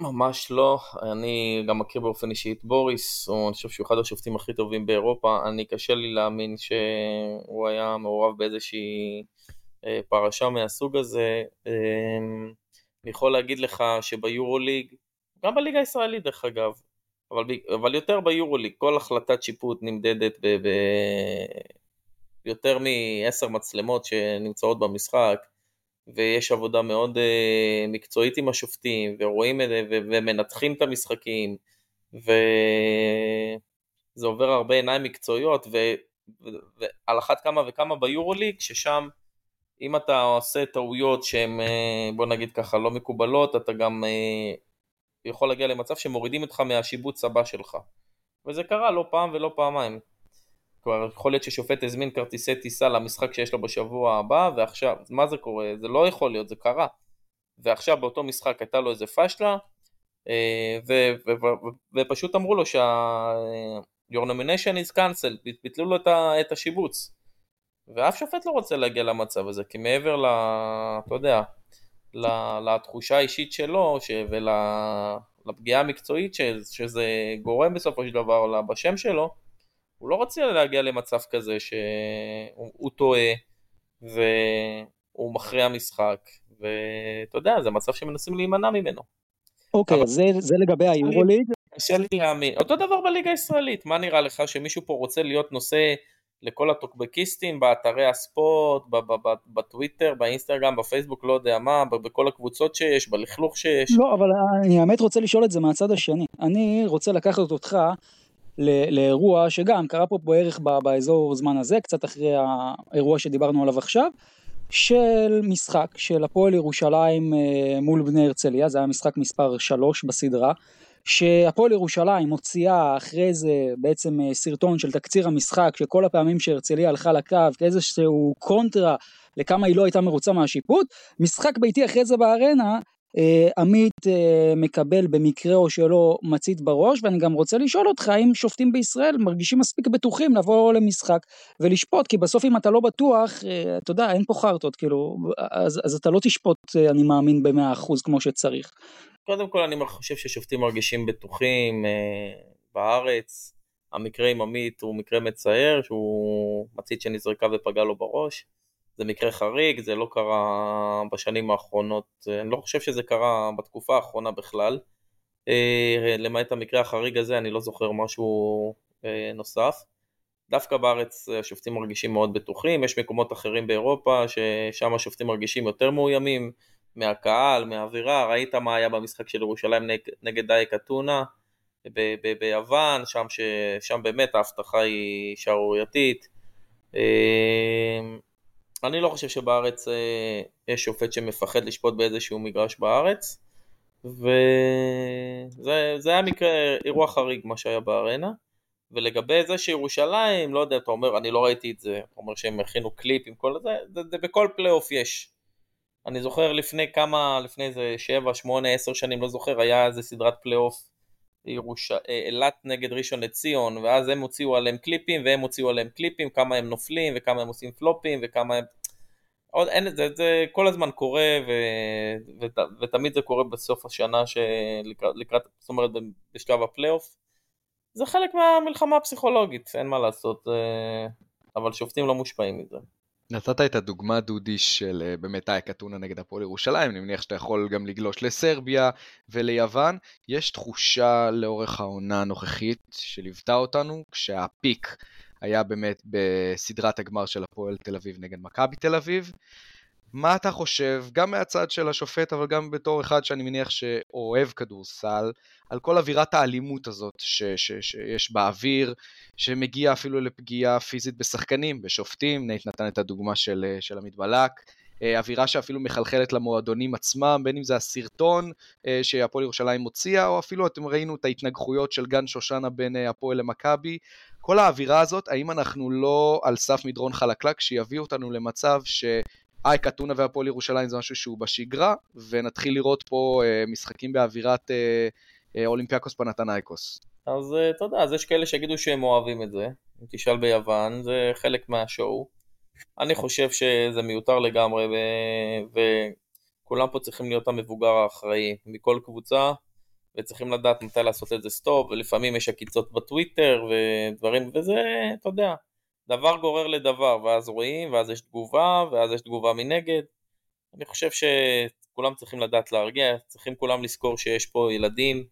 ממש לא, אני גם מכיר באופן אישי את בוריס, הוא, אני חושב שהוא אחד השופטים הכי טובים באירופה, אני קשה לי להאמין שהוא היה מעורב באיזושהי אה, פרשה מהסוג הזה. אה, אני יכול להגיד לך שביורוליג גם בליגה הישראלית דרך אגב, אבל, אבל יותר ביורוליג, כל החלטת שיפוט נמדדת ב... ב יותר מעשר מצלמות שנמצאות במשחק, ויש עבודה מאוד uh, מקצועית עם השופטים, ורואים את זה, ומנתחים את המשחקים, וזה עובר הרבה עיניים מקצועיות. ועל אחת כמה וכמה ביורוליג, ששם אם אתה עושה טעויות שהן, אה, בוא נגיד ככה, לא מקובלות, אתה גם אה, יכול להגיע למצב שמורידים אותך מהשיבוץ הבא שלך. וזה קרה לא פעם ולא פעמיים. כבר יכול להיות ששופט הזמין כרטיסי טיסה למשחק שיש לו בשבוע הבא, ועכשיו, מה זה קורה? זה לא יכול להיות, זה קרה. ועכשיו באותו משחק הייתה לו איזה פשלה, אה, ופשוט אמרו לו שה... your nomination is cancelled, ביטלו לו את השיבוץ. ואף שופט לא רוצה להגיע למצב הזה, כי מעבר ל... אתה יודע, לתחושה האישית שלו ולפגיעה המקצועית שזה גורם בסופו של דבר בשם שלו, הוא לא רוצה להגיע למצב כזה שהוא טועה והוא מכריע משחק, ואתה יודע, זה מצב שמנסים להימנע ממנו. אוקיי, okay, זה, זה לגבי היורוליג. קשה לי להאמין. אותו דבר בליגה הישראלית, מה נראה לך שמישהו פה רוצה להיות נושא לכל הטוקבקיסטים באתרי הספורט, בטוויטר, באינסטגרם, בפייסבוק, לא יודע מה, בכל הקבוצות שיש, בלכלוך שיש. לא, אבל אני האמת רוצה לשאול את זה מהצד השני. אני רוצה לקחת אותך לאירוע שגם קרה פה בערך באזור זמן הזה, קצת אחרי האירוע שדיברנו עליו עכשיו, של משחק של הפועל ירושלים אה, מול בני הרצליה, זה היה משחק מספר 3 בסדרה. שהפועל ירושלים מוציאה אחרי זה בעצם אה, סרטון של תקציר המשחק שכל הפעמים שהרצליה הלכה לקו כאיזשהו קונטרה לכמה היא לא הייתה מרוצה מהשיפוט, משחק ביתי אחרי זה בארנה אה, עמית אה, מקבל במקרה או שלא מצית בראש ואני גם רוצה לשאול אותך האם שופטים בישראל מרגישים מספיק בטוחים לבוא למשחק ולשפוט כי בסוף אם אתה לא בטוח אתה יודע אין פה חרטות כאילו אז, אז אתה לא תשפוט אני מאמין במאה אחוז כמו שצריך. קודם כל אני חושב ששופטים מרגישים בטוחים אה, בארץ. המקרה עם עמית הוא מקרה מצער, שהוא מצית שנזרקה ופגע לו בראש. זה מקרה חריג, זה לא קרה בשנים האחרונות, אני לא חושב שזה קרה בתקופה האחרונה בכלל. אה, למעט המקרה החריג הזה, אני לא זוכר משהו אה, נוסף. דווקא בארץ השופטים מרגישים מאוד בטוחים, יש מקומות אחרים באירופה ששם השופטים מרגישים יותר מאוימים. מהקהל, מהאווירה, ראית מה היה במשחק של ירושלים נג, נגד דייק אתונה ביוון, שם, ש, שם באמת ההבטחה היא שערורייתית. אמ, אני לא חושב שבארץ אה, יש שופט שמפחד לשפוט באיזשהו מגרש בארץ, וזה היה מקרה, אירוע חריג מה שהיה בארנה. ולגבי זה שירושלים, לא יודע, אתה אומר, אני לא ראיתי את זה, אתה אומר שהם הכינו קליפ עם כל זה, זה, זה בכל פלייאוף יש. אני זוכר לפני כמה, לפני איזה 7, 8, 10 שנים, לא זוכר, היה איזה סדרת פלייאוף ירוש... אילת נגד ראשון לציון, ואז הם הוציאו עליהם קליפים, והם הוציאו עליהם קליפים, כמה הם נופלים, וכמה הם עושים פלופים, וכמה הם... עוד אין, זה, זה כל הזמן קורה, ו, ות, ותמיד זה קורה בסוף השנה, שלקראת, לקראת, זאת אומרת בשלב הפלייאוף. זה חלק מהמלחמה הפסיכולוגית, אין מה לעשות, אבל שופטים לא מושפעים מזה. נתת את הדוגמה, דודי, של אה, באמת אייק אתונה נגד הפועל ירושלים, אני מניח שאתה יכול גם לגלוש לסרביה וליוון. יש תחושה לאורך העונה הנוכחית שליוותה אותנו, כשהפיק היה באמת בסדרת הגמר של הפועל תל אביב נגד מכבי תל אביב. מה אתה חושב, גם מהצד של השופט, אבל גם בתור אחד שאני מניח שאוהב כדורסל, על כל אווירת האלימות הזאת ש- ש- שיש באוויר, שמגיע אפילו לפגיעה פיזית בשחקנים, בשופטים, נייט נתן את הדוגמה של, של עמית בלק, אה, אווירה שאפילו מחלחלת למועדונים עצמם, בין אם זה הסרטון אה, שהפועל ירושלים הוציאה, או אפילו אתם ראינו את ההתנגחויות של גן שושנה בין אה, הפועל למכבי. כל האווירה הזאת, האם אנחנו לא על סף מדרון חלקלק שיביא אותנו למצב ש... אייק אתונה והפועל ירושלים זה משהו שהוא בשגרה, ונתחיל לראות פה אה, משחקים באווירת אה, אה, אולימפיאקוס פנתנייקוס. אז אתה יודע, אז יש כאלה שיגידו שהם אוהבים את זה, אם תשאל ביוון, זה חלק מהשואו. אני חושב שזה מיותר לגמרי, ו... וכולם פה צריכים להיות המבוגר האחראי מכל קבוצה, וצריכים לדעת מתי לעשות את זה סטופ, ולפעמים יש עקיצות בטוויטר ודברים, וזה, אתה יודע, דבר גורר לדבר, ואז רואים, ואז יש תגובה, ואז יש תגובה מנגד. אני חושב שכולם צריכים לדעת להרגיע, צריכים כולם לזכור שיש פה ילדים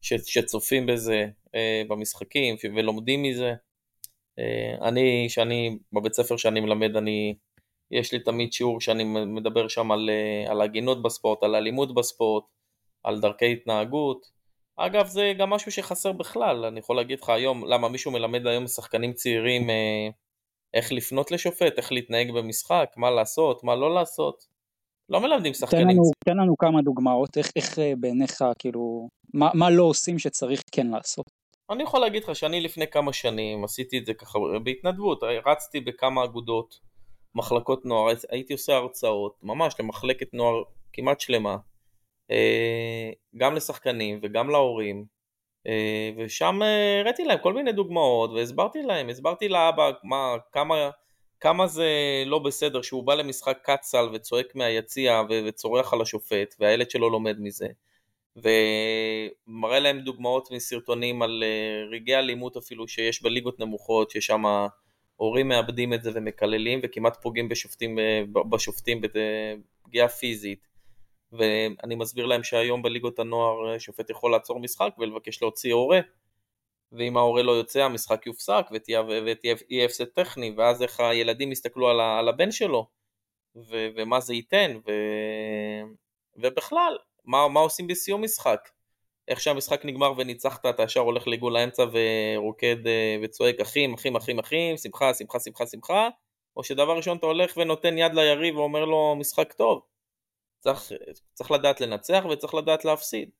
ש, שצופים בזה אה, במשחקים ולומדים מזה. אה, אני, שאני, בבית ספר שאני מלמד, אני, יש לי תמיד שיעור שאני מדבר שם על, אה, על הגינות בספורט, על אלימות בספורט, על דרכי התנהגות. אגב, זה גם משהו שחסר בכלל, אני יכול להגיד לך היום, למה מישהו מלמד היום שחקנים צעירים אה, איך לפנות לשופט, איך להתנהג במשחק, מה לעשות, מה לא לעשות. לא מלמדים שחקנים תן לנו, תן לנו כמה דוגמאות, איך, איך אה, בעיניך, כאילו, מה, מה לא עושים שצריך כן לעשות. אני יכול להגיד לך שאני לפני כמה שנים עשיתי את זה ככה בהתנדבות, רצתי בכמה אגודות, מחלקות נוער, הייתי עושה הרצאות, ממש למחלקת נוער כמעט שלמה. אה, גם לשחקנים וגם להורים, אה, ושם אה, הראיתי להם כל מיני דוגמאות והסברתי להם, הסברתי לאבא מה, כמה, כמה זה לא בסדר שהוא בא למשחק קצ"ל וצועק מהיציע וצורח על השופט והילד שלו לומד מזה ומראה להם דוגמאות מסרטונים על רגעי אלימות אפילו שיש בליגות נמוכות ששם הורים מאבדים את זה ומקללים וכמעט פוגעים בשופטים, בשופטים בפגיעה פיזית ואני מסביר להם שהיום בליגות הנוער אה, שופט יכול לעצור משחק ולבקש להוציא הורה ואם ההורה לא יוצא המשחק יופסק ותהיה, הפסד טכני ואז איך הילדים יסתכלו על, על הבן שלו ו, ומה זה ייתן ו, ובכלל מה, מה עושים בסיום משחק? איך שהמשחק נגמר וניצחת אתה ישר הולך לעיגול האמצע ורוקד אה, וצועק אחים אחים אחים אחים שמחה שמחה שמחה שמחה או שדבר ראשון אתה הולך ונותן יד ליריב ואומר לו משחק טוב צריך, צריך לדעת לנצח וצריך לדעת להפסיד.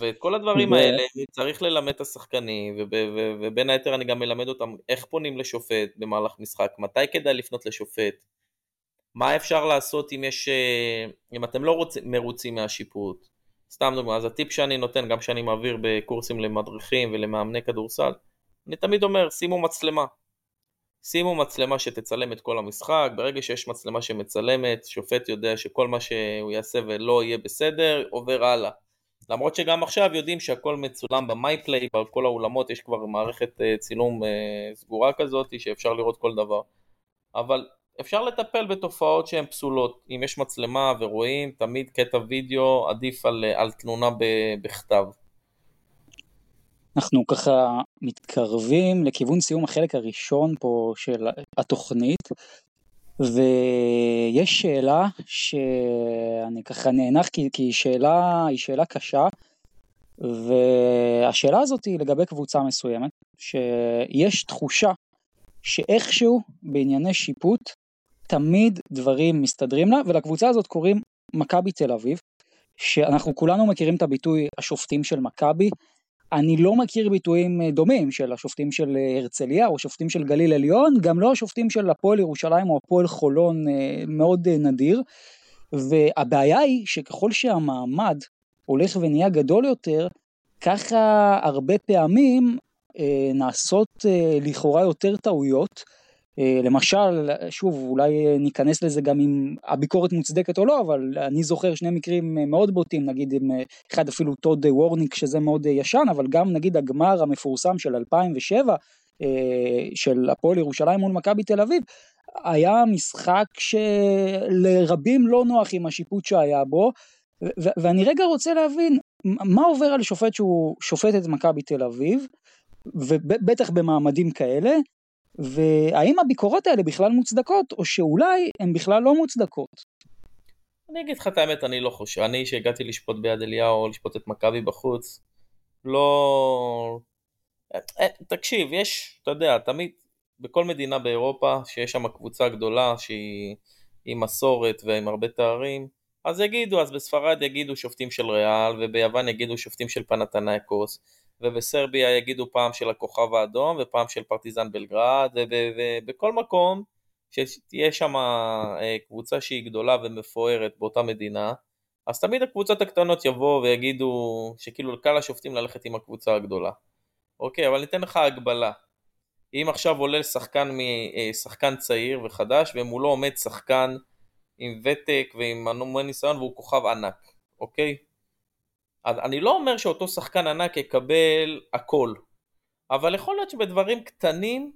ואת כל הדברים. האלה צריך ללמד את השחקנים, וב, ו, ובין היתר אני גם מלמד אותם איך פונים לשופט במהלך משחק, מתי כדאי לפנות לשופט, מה אפשר לעשות אם יש, אה, אם אתם לא רוצ, מרוצים מהשיפוט. סתם דוגמא, אז הטיפ שאני נותן, גם שאני מעביר בקורסים למדריכים ולמאמני כדורסל, אני תמיד אומר, שימו מצלמה. שימו מצלמה שתצלם את כל המשחק, ברגע שיש מצלמה שמצלמת, שופט יודע שכל מה שהוא יעשה ולא יהיה בסדר, עובר הלאה. למרות שגם עכשיו יודעים שהכל מצולם במייפליי, בכל האולמות יש כבר מערכת אה, צילום אה, סגורה כזאת שאפשר לראות כל דבר. אבל אפשר לטפל בתופעות שהן פסולות. אם יש מצלמה ורואים, תמיד קטע וידאו עדיף על, על תלונה בכתב. אנחנו ככה מתקרבים לכיוון סיום החלק הראשון פה של התוכנית, ויש שאלה שאני ככה נאנח כי, כי היא, שאלה, היא שאלה קשה, והשאלה הזאת היא לגבי קבוצה מסוימת, שיש תחושה שאיכשהו בענייני שיפוט תמיד דברים מסתדרים לה, ולקבוצה הזאת קוראים מכבי תל אביב, שאנחנו כולנו מכירים את הביטוי השופטים של מכבי, אני לא מכיר ביטויים אה, דומים של השופטים של אה, הרצליה או שופטים של גליל עליון, גם לא השופטים של הפועל ירושלים או הפועל חולון מאוד נדיר. והבעיה היא שככל שהמעמד הולך ונהיה גדול יותר, ככה הרבה פעמים אה, נעשות אה, לכאורה יותר טעויות. אה, למשל, שוב, אולי ניכנס לזה גם אם הביקורת מוצדקת או לא, אבל אני זוכר שני מקרים מאוד בוטים, נגיד עם אחד אפילו טוד וורניק שזה מאוד ישן, אבל גם נגיד הגמר המפורסם של 2007, של הפועל ירושלים מול מכבי תל אביב, היה משחק שלרבים לא נוח עם השיפוט שהיה בו, ואני רגע רוצה להבין מה עובר על שופט שהוא שופט את מכבי תל אביב, ובטח במעמדים כאלה, והאם הביקורות האלה בכלל מוצדקות, או שאולי הן בכלל לא מוצדקות. אני אגיד לך את האמת, אני לא חושב, אני שהגעתי לשפוט ביד אליהו, לשפוט את מכבי בחוץ, לא... אה, תקשיב, יש, אתה יודע, תמיד, בכל מדינה באירופה, שיש שם קבוצה גדולה שהיא עם מסורת ועם הרבה תארים, אז יגידו, אז בספרד יגידו שופטים של ריאל, וביוון יגידו שופטים של פנתנייקוס, ובסרביה יגידו פעם של הכוכב האדום, ופעם של פרטיזן בלגרד, ובכל מקום שתהיה שם אה, קבוצה שהיא גדולה ומפוארת באותה מדינה, אז תמיד הקבוצות הקטנות יבואו ויגידו שכאילו קל לשופטים ללכת עם הקבוצה הגדולה. אוקיי, אבל ניתן לך הגבלה. אם עכשיו עולה שחקן משחקן אה, צעיר וחדש ומולו עומד שחקן עם ותק ועם המון ניסיון והוא כוכב ענק, אוקיי? אני לא אומר שאותו שחקן ענק יקבל הכל, אבל יכול להיות שבדברים קטנים,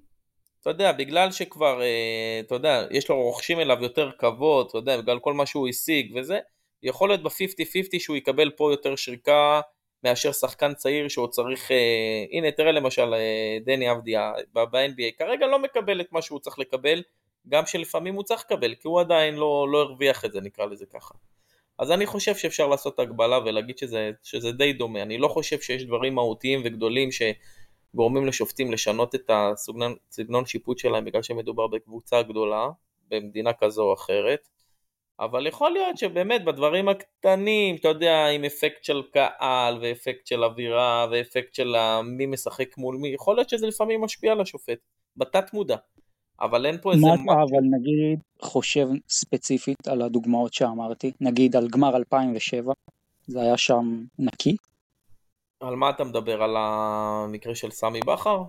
אתה יודע, בגלל שכבר, אה, אתה יודע, יש לו רוכשים אליו יותר כבוד, אתה יודע, בגלל כל מה שהוא השיג וזה, יכול להיות ב-50-50 שהוא יקבל פה יותר שריקה מאשר שחקן צעיר שהוא צריך, אה, הנה תראה למשל אה, דני אבדיה ב-NBA, כרגע לא מקבל את מה שהוא צריך לקבל, גם שלפעמים הוא צריך לקבל, כי הוא עדיין לא, לא הרוויח את זה, נקרא לזה ככה. אז אני חושב שאפשר לעשות הגבלה ולהגיד שזה, שזה די דומה. אני לא חושב שיש דברים מהותיים וגדולים שגורמים לשופטים לשנות את הסגנון שיפוט שלהם בגלל שמדובר בקבוצה גדולה, במדינה כזו או אחרת. אבל יכול להיות שבאמת בדברים הקטנים, אתה יודע, עם אפקט של קהל ואפקט של אווירה ואפקט של מי משחק מול מי, יכול להיות שזה לפעמים משפיע על השופט, בתת מודע. אבל אין פה איזה... מה אתה אבל נגיד חושב ספציפית על הדוגמאות שאמרתי, נגיד על גמר 2007, זה היה שם נקי? על מה אתה מדבר? על המקרה של סמי בכר?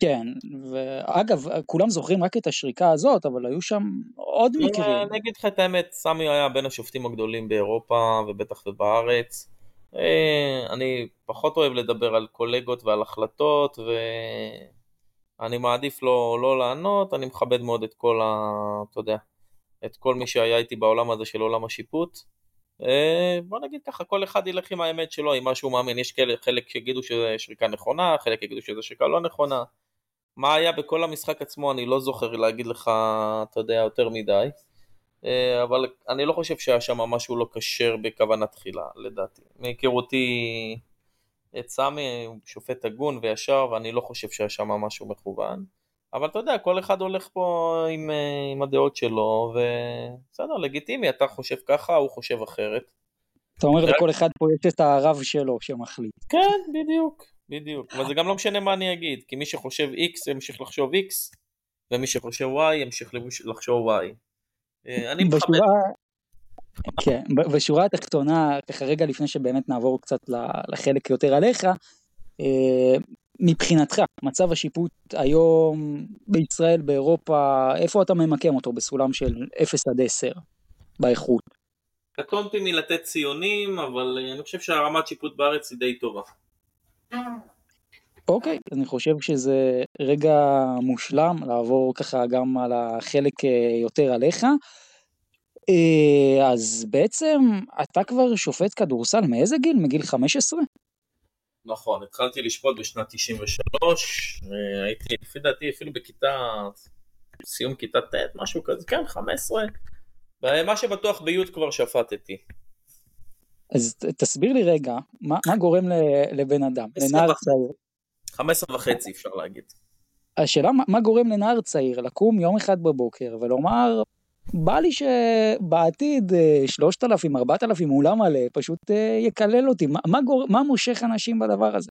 כן, ואגב, כולם זוכרים רק את השריקה הזאת, אבל היו שם עוד לא, מקרים. אני אגיד לך את האמת, סמי היה בין השופטים הגדולים באירופה, ובטח ובארץ. אה, אני פחות אוהב לדבר על קולגות ועל החלטות, ו... אני מעדיף לא, לא לענות, אני מכבד מאוד את כל ה... אתה יודע, את כל מי שהיה איתי בעולם הזה של עולם השיפוט. אה, בוא נגיד ככה, כל אחד ילך עם האמת שלו, עם מה שהוא מאמין. יש כאלה, חלק שיגידו שזה שריקה נכונה, חלק יגידו שזה שריקה לא נכונה. מה היה בכל המשחק עצמו, אני לא זוכר להגיד לך, אתה יודע, יותר מדי. אה, אבל אני לא חושב שהיה שם משהו לא כשר בכוונה תחילה, לדעתי. מהיכרותי את סמי הוא שופט הגון וישר ואני לא חושב שהיה שם משהו מכוון אבל אתה יודע כל אחד הולך פה עם, אה, עם הדעות שלו ובסדר לגיטימי אתה חושב ככה הוא חושב אחרת. אתה אומר לכל אחד פה יש את הרב שלו שמחליט. כן בדיוק בדיוק אבל זה גם לא משנה מה אני אגיד כי מי שחושב x ימשיך לחשוב x ומי שחושב y ימשיך לחשוב y. אה, אני מכבד. כן, בשורה התחתונה, ככה רגע לפני שבאמת נעבור קצת לחלק יותר עליך, אה, מבחינתך, מצב השיפוט היום בישראל, באירופה, איפה אתה ממקם אותו בסולם של 0 עד 10 באיכות? קטונתי מלתת ציונים, אבל אני חושב שהרמת שיפוט בארץ היא די טובה. אוקיי, אני חושב שזה רגע מושלם לעבור ככה גם על החלק אה, יותר עליך. אה, אז בעצם אתה כבר שופט כדורסל מאיזה גיל? מגיל 15? נכון, התחלתי לשפוט בשנת 93, אה, הייתי לפי דעתי אפילו בכיתה, סיום כיתה ט', משהו כזה, כן, 15, ומה שבטוח בי' כבר שפטתי. אז תסביר לי רגע, מה, מה גורם לבן אדם, לנער צעיר? 15 וחצי אפשר להגיד. השאלה מה, מה גורם לנער צעיר לקום יום אחד בבוקר ולומר בא לי שבעתיד 3,000, 4,000 אולם מלא פשוט אה, יקלל אותי. מה, מה, גור... מה מושך אנשים בדבר הזה?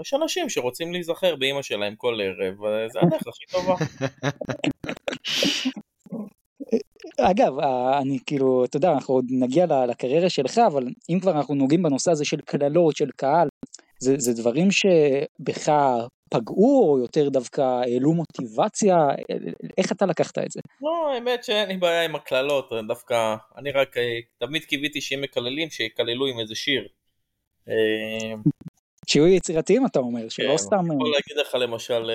יש אנשים שרוצים להיזכר באימא שלהם כל ערב, זה הדרך הכי טובה. אגב, אני כאילו, אתה יודע, אנחנו עוד נגיע לקריירה שלך, אבל אם כבר אנחנו נוגעים בנושא הזה של קללות, של קהל, זה, זה דברים שבך פגעו, או יותר דווקא העלו מוטיבציה? איך אתה לקחת את זה? לא, האמת שאין לי בעיה עם הקללות, דווקא, אני רק תמיד קיוויתי שאם מקללים, שיקללו עם איזה שיר. שיהיו יצירתיים אתה אומר, שלא כן, סתם... אני יכול להגיד לך למשל,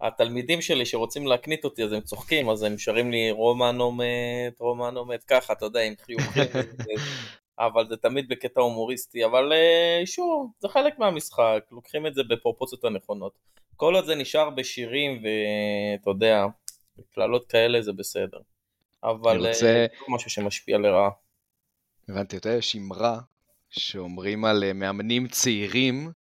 התלמידים שלי שרוצים להקנית אותי אז הם צוחקים, אז הם שרים לי רומנו מת, רומנו מת, ככה, אתה יודע, עם חיוכים. אבל זה תמיד בקטע הומוריסטי, אבל אה, שוב, זה חלק מהמשחק, לוקחים את זה בפרופוציות הנכונות. כל עוד זה נשאר בשירים ואתה יודע, קללות כאלה זה בסדר. אבל אה, רוצה... זה לא משהו שמשפיע לרעה. הבנתי, אתה יודע, יש אמרה שאומרים על אה, מאמנים צעירים,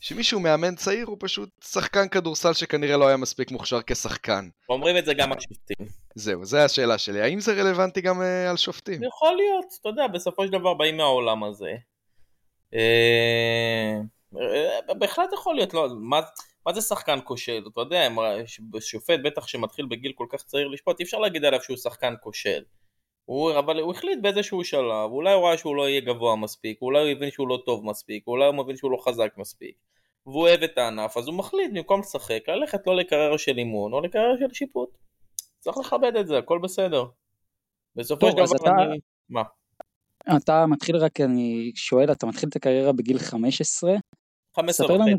שמישהו מאמן צעיר הוא פשוט שחקן כדורסל שכנראה לא היה מספיק מוכשר כשחקן. אומרים את זה גם על שופטים. זהו, זו השאלה שלי. האם זה רלוונטי גם uh, על שופטים? יכול להיות, אתה יודע, בסופו של דבר באים מהעולם הזה. אה, אה, בהחלט יכול להיות, לא, מה, מה זה שחקן כושל? אתה יודע, שופט בטח שמתחיל בגיל כל כך צעיר לשפוט, אי אפשר להגיד עליו שהוא שחקן כושל. הוא, אבל הוא החליט באיזשהו שלב, אולי הוא ראה שהוא לא יהיה גבוה מספיק, אולי הוא הבין שהוא לא טוב מספיק, אולי הוא מבין שהוא לא חזק מספיק, והוא אוהב את הענף, אז הוא מחליט במקום לשחק, ללכת לא לקריירה של אימון, או לקריירה של שיפוט. צריך לכבד את זה, הכל בסדר. בסופו של דבר אתה... אני... מה? אתה מתחיל רק, אני שואל, אתה מתחיל את הקריירה בגיל 15? 15 וחצי.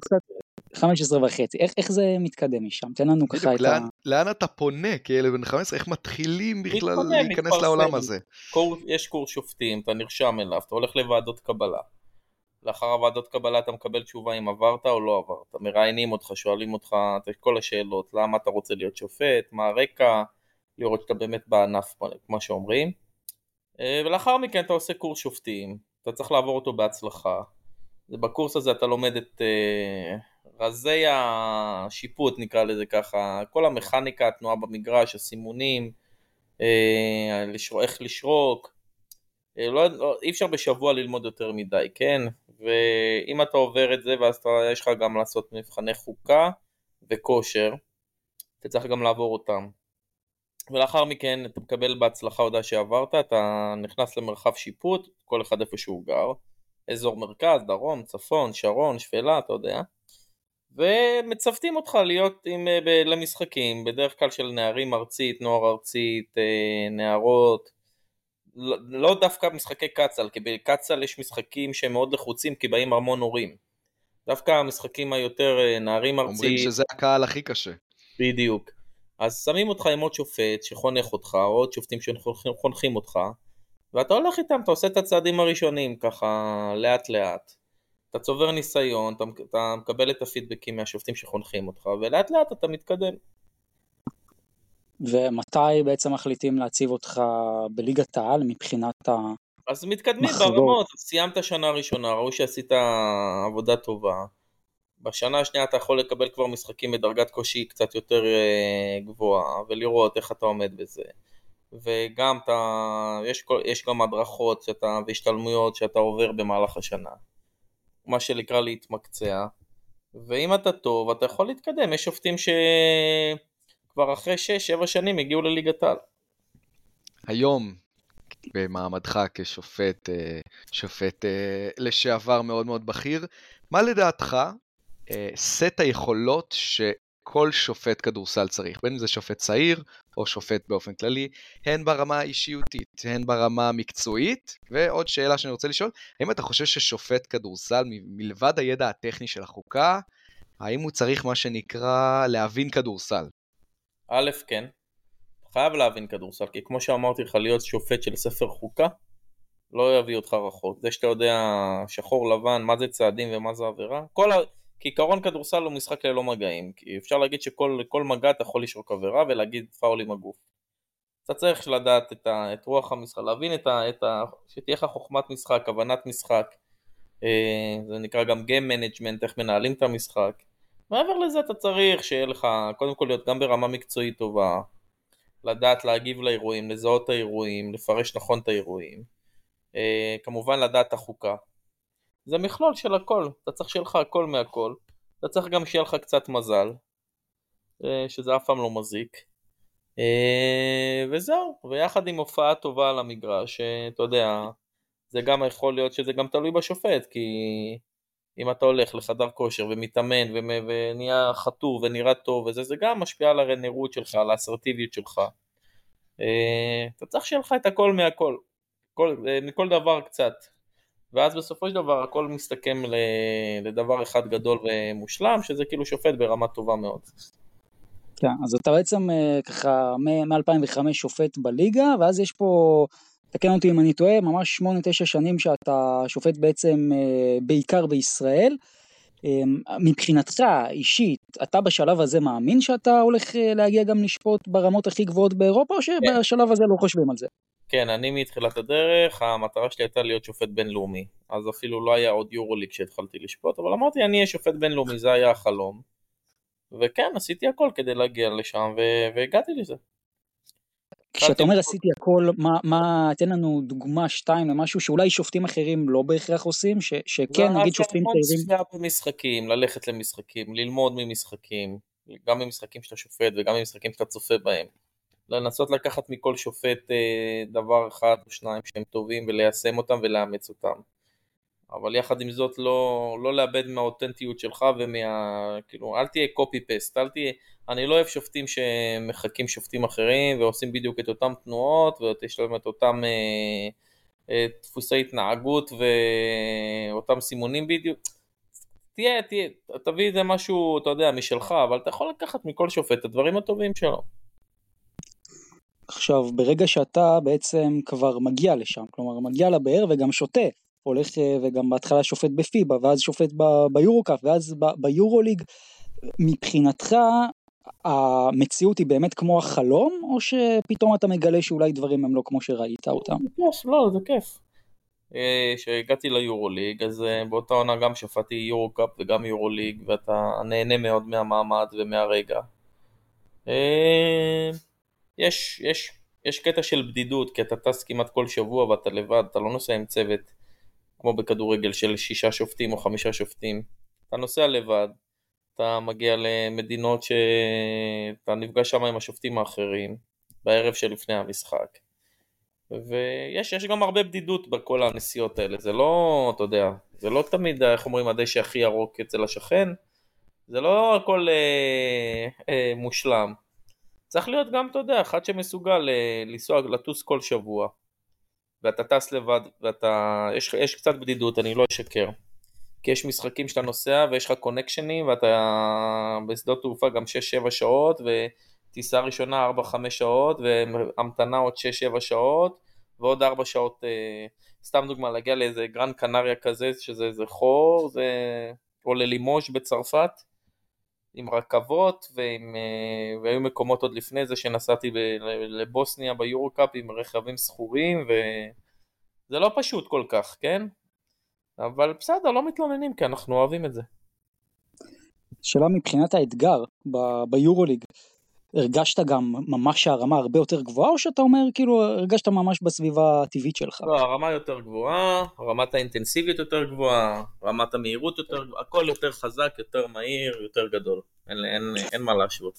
קצת, 15 וחצי, איך, איך זה מתקדם משם? תן לנו ככה את לאן, ה... לאן אתה פונה כילד בן 15? איך מתחילים בכלל מתפונה, להיכנס מתפרסם. לעולם הזה? קור, יש קורס שופטים, אתה נרשם אליו, אתה הולך לוועדות קבלה. לאחר הוועדות קבלה אתה מקבל תשובה אם עברת או לא עברת. מראיינים אותך, שואלים אותך את כל השאלות, למה אתה רוצה להיות שופט, מה הרקע, לראות שאתה באמת בענף, כמו שאומרים. אה, ולאחר מכן אתה עושה קורס שופטים, אתה צריך לעבור אותו בהצלחה. בקורס הזה אתה לומד את uh, רזי השיפוט נקרא לזה ככה, כל המכניקה, התנועה במגרש, הסימונים, uh, לשר... איך לשרוק, uh, לא, לא, אי אפשר בשבוע ללמוד יותר מדי, כן? ואם אתה עובר את זה ואז אתה, יש לך גם לעשות מבחני חוקה וכושר, אתה צריך גם לעבור אותם. ולאחר מכן אתה מקבל בהצלחה הודעה שעברת, אתה נכנס למרחב שיפוט, כל אחד איפה שהוא גר, אזור מרכז, דרום, צפון, שרון, שפלה, אתה יודע, ומצוותים אותך להיות עם, ב, למשחקים, בדרך כלל של נערים ארצית, נוער ארצית, אה, נערות, לא, לא דווקא משחקי קצ"ל, כי בקצ"ל יש משחקים שהם מאוד לחוצים כי באים המון הורים. דווקא המשחקים היותר אה, נערים ארצית... אומרים שזה הקהל הכי קשה. בדיוק. אז שמים אותך עם עוד שופט שחונך אותך, או עוד שופטים שחונכים אותך, ואתה הולך איתם, אתה עושה את הצעדים הראשונים ככה לאט לאט. אתה צובר ניסיון, אתה, אתה מקבל את הפידבקים מהשופטים שחונכים אותך, ולאט לאט אתה מתקדם. ומתי בעצם מחליטים להציב אותך בליגת העל מבחינת ה... אז מתקדמים ברמות, סיימת שנה ראשונה, ראו שעשית עבודה טובה. בשנה השנייה אתה יכול לקבל כבר משחקים בדרגת קושי קצת יותר אה, גבוהה, ולראות איך אתה עומד בזה. וגם אתה, יש, יש גם הדרכות שאתה, והשתלמויות שאתה עובר במהלך השנה. מה שנקרא להתמקצע. ואם אתה טוב, אתה יכול להתקדם. יש שופטים שכבר אחרי 6-7 שנים הגיעו לליגת העל. היום, במעמדך כשופט, אה, שופט אה, לשעבר מאוד מאוד בכיר, מה לדעתך אה, סט היכולות שכל שופט כדורסל צריך, בין אם זה שופט צעיר או שופט באופן כללי, הן ברמה האישיותית, הן ברמה המקצועית, ועוד שאלה שאני רוצה לשאול, האם אתה חושב ששופט כדורסל, מלבד הידע הטכני של החוקה, האם הוא צריך מה שנקרא להבין כדורסל? א', כן. חייב להבין כדורסל, כי כמו שאמרתי לך, להיות שופט של ספר חוקה, לא יביא אותך רחוק. זה שאתה יודע שחור לבן, מה זה צעדים ומה זה עבירה, כל ה... כעיקרון כדורסל הוא משחק ללא מגעים, כי אפשר להגיד שכל מגע אתה יכול לשרוק עבירה ולהגיד פאול עם הגוף. אתה צריך לדעת את, ה, את רוח המשחק, להבין את ה, את ה... שתהיה לך חוכמת משחק, הבנת משחק, אה, זה נקרא גם Game Management, איך מנהלים את המשחק. מעבר לזה אתה צריך שיהיה לך, קודם כל להיות גם ברמה מקצועית טובה, לדעת להגיב לאירועים, לזהות את האירועים, לפרש נכון את האירועים, אה, כמובן לדעת החוקה. זה מכלול של הכל, אתה צריך שיהיה לך הכל מהכל, אתה צריך גם שיהיה לך קצת מזל, שזה אף פעם לא מזיק. וזהו, ויחד עם הופעה טובה על המגרש, אתה יודע, זה גם יכול להיות שזה גם תלוי בשופט, כי אם אתה הולך לחדר כושר ומתאמן ונהיה חטוב ונראה טוב וזה, זה גם משפיע על הנראות שלך, על האסרטיביות שלך. אה, אתה צריך שיהיה לך את הכל מהכל, כל, אה, מכל דבר קצת. ואז בסופו של דבר הכל מסתכם לדבר אחד גדול ומושלם, שזה כאילו שופט ברמה טובה מאוד. כן, אז אתה בעצם אה, ככה מ-2005 שופט בליגה, ואז יש פה תקן אותי אם אני טועה, ממש 8-9 שנים שאתה שופט בעצם אה, בעיקר בישראל. אמ, מבחינתך אישית, אתה בשלב הזה מאמין שאתה הולך אה, להגיע גם לשפוט ברמות הכי גבוהות באירופה, או שבשלב הזה לא חושבים על זה? כן, אני מתחילת הדרך, המטרה שלי הייתה להיות שופט בינלאומי. אז אפילו לא היה עוד יורוליג כשהתחלתי לשפוט, אבל אמרתי אני אהיה שופט בינלאומי, זה היה החלום. וכן, עשיתי הכל כדי להגיע לשם, והגעתי לזה. כשאתה אומר עשיתי הכל, מה, מה, תן לנו דוגמה שתיים למשהו שאולי שופטים אחרים לא בהכרח עושים, ש, שכן נגיד שופטים צעירים. צפייה במשחקים, ללכת למשחקים, ללמוד ממשחקים, גם ממשחקים שאתה שופט וגם ממשחקים שאתה צופה בהם. לנסות לקחת מכל שופט אה, דבר אחד או שניים שהם טובים וליישם אותם ולאמץ אותם. אבל יחד עם זאת לא, לא לאבד מהאותנטיות שלך ומה... כאילו, אל תהיה קופי פסט, אל תהיה... אני לא אוהב שופטים שמחקים שופטים אחרים ועושים בדיוק את אותם תנועות ויש להם את אותם אה, אה, דפוסי התנהגות ואותם סימונים בדיוק. תהיה, תהיה, תביא איזה משהו, אתה יודע, משלך, אבל אתה יכול לקחת מכל שופט את הדברים הטובים שלו. עכשיו, ברגע שאתה בעצם כבר מגיע לשם, כלומר מגיע לבאר וגם שותה, הולך אה, וגם בהתחלה שופט בפיבה ואז שופט ביורו-קאפ ואז ביורוליג, מבחינתך המציאות היא באמת כמו החלום, או שפתאום אתה מגלה שאולי דברים הם לא כמו שראית אותם? זה כיף, לא, זה כיף. כשהגעתי ליורוליג, אז אה, באותה עונה גם שפטתי יורו-קאפ וגם יורוליג, ואתה נהנה מאוד מהמעמד ומהרגע. אה, יש, יש, יש קטע של בדידות, כי אתה טס כמעט כל שבוע ואתה לבד, אתה לא נוסע עם צוות, כמו בכדורגל של שישה שופטים או חמישה שופטים. אתה נוסע לבד, אתה מגיע למדינות שאתה נפגש שם עם השופטים האחרים בערב שלפני המשחק ויש יש גם הרבה בדידות בכל הנסיעות האלה, זה לא, אתה יודע, זה לא תמיד, איך אומרים, הדשא הכי ירוק אצל השכן, זה לא הכל אה, אה, מושלם. צריך להיות גם, אתה יודע, אחד שמסוגל אה, לנסוע, לטוס כל שבוע, ואתה טס לבד, ואתה, יש, יש קצת בדידות, אני לא אשקר. כי יש משחקים שאתה נוסע ויש לך קונקשנים ואתה בשדות תעופה גם 6-7 שעות וטיסה ראשונה 4-5 שעות והמתנה עוד 6-7 שעות ועוד 4 שעות, אה, סתם דוגמה, להגיע לאיזה גרנד קנריה כזה שזה איזה חור, זה... או ללימוש בצרפת עם רכבות ועם, אה, והיו מקומות עוד לפני זה שנסעתי. לבוסניה ביורו-קאפ עם רכבים שכורים וזה לא פשוט כל כך, כן? אבל בסדר, לא מתלוננים כי אנחנו אוהבים את זה. שאלה מבחינת האתגר ב- ביורוליג, הרגשת גם ממש שהרמה הרבה יותר גבוהה, או שאתה אומר כאילו הרגשת ממש בסביבה הטבעית שלך? לא, הרמה יותר גבוהה, רמת האינטנסיביות יותר גבוהה, רמת המהירות יותר גבוהה, הכל יותר חזק, יותר מהיר, יותר גדול, אין, אין, אין, מה להשוות.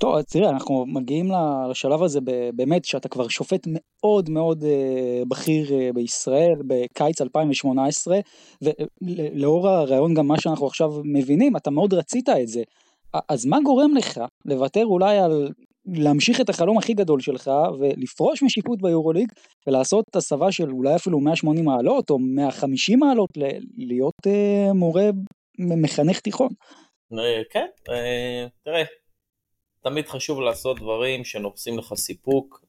טוב, תראה, אנחנו מגיעים לשלב הזה באמת שאתה כבר שופט מאוד מאוד אה, בכיר אה, בישראל בקיץ 2018, ולאור הרעיון גם מה שאנחנו עכשיו מבינים, אתה מאוד רצית את זה. אז מה גורם לך לוותר אולי על להמשיך את החלום הכי גדול שלך ולפרוש משיפוט ביורוליג ולעשות הסבה של אולי אפילו 180 מעלות או 150 מעלות להיות אה, מורה מחנך תיכון. כן, תראה. תמיד חשוב לעשות דברים שנופסים לך סיפוק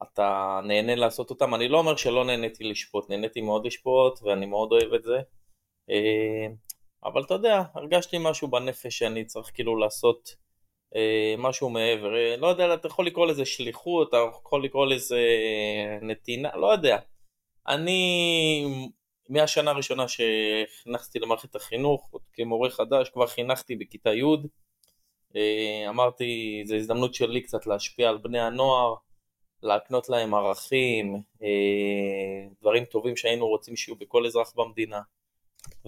ואתה נהנה לעשות אותם. אני לא אומר שלא נהניתי לשפוט, נהניתי מאוד לשפוט ואני מאוד אוהב את זה. אה, אבל אתה יודע, הרגשתי משהו בנפש שאני צריך כאילו לעשות אה, משהו מעבר. אה, לא יודע, אתה יכול לקרוא לזה שליחות, אתה יכול לקרוא לזה נתינה, לא יודע. אני, מהשנה הראשונה שהכנסתי למערכת החינוך, כמורה חדש, כבר חינכתי בכיתה י', אה, אמרתי, זו הזדמנות שלי קצת להשפיע על בני הנוער, להקנות להם ערכים, אה, דברים טובים שהיינו רוצים שיהיו בכל אזרח במדינה.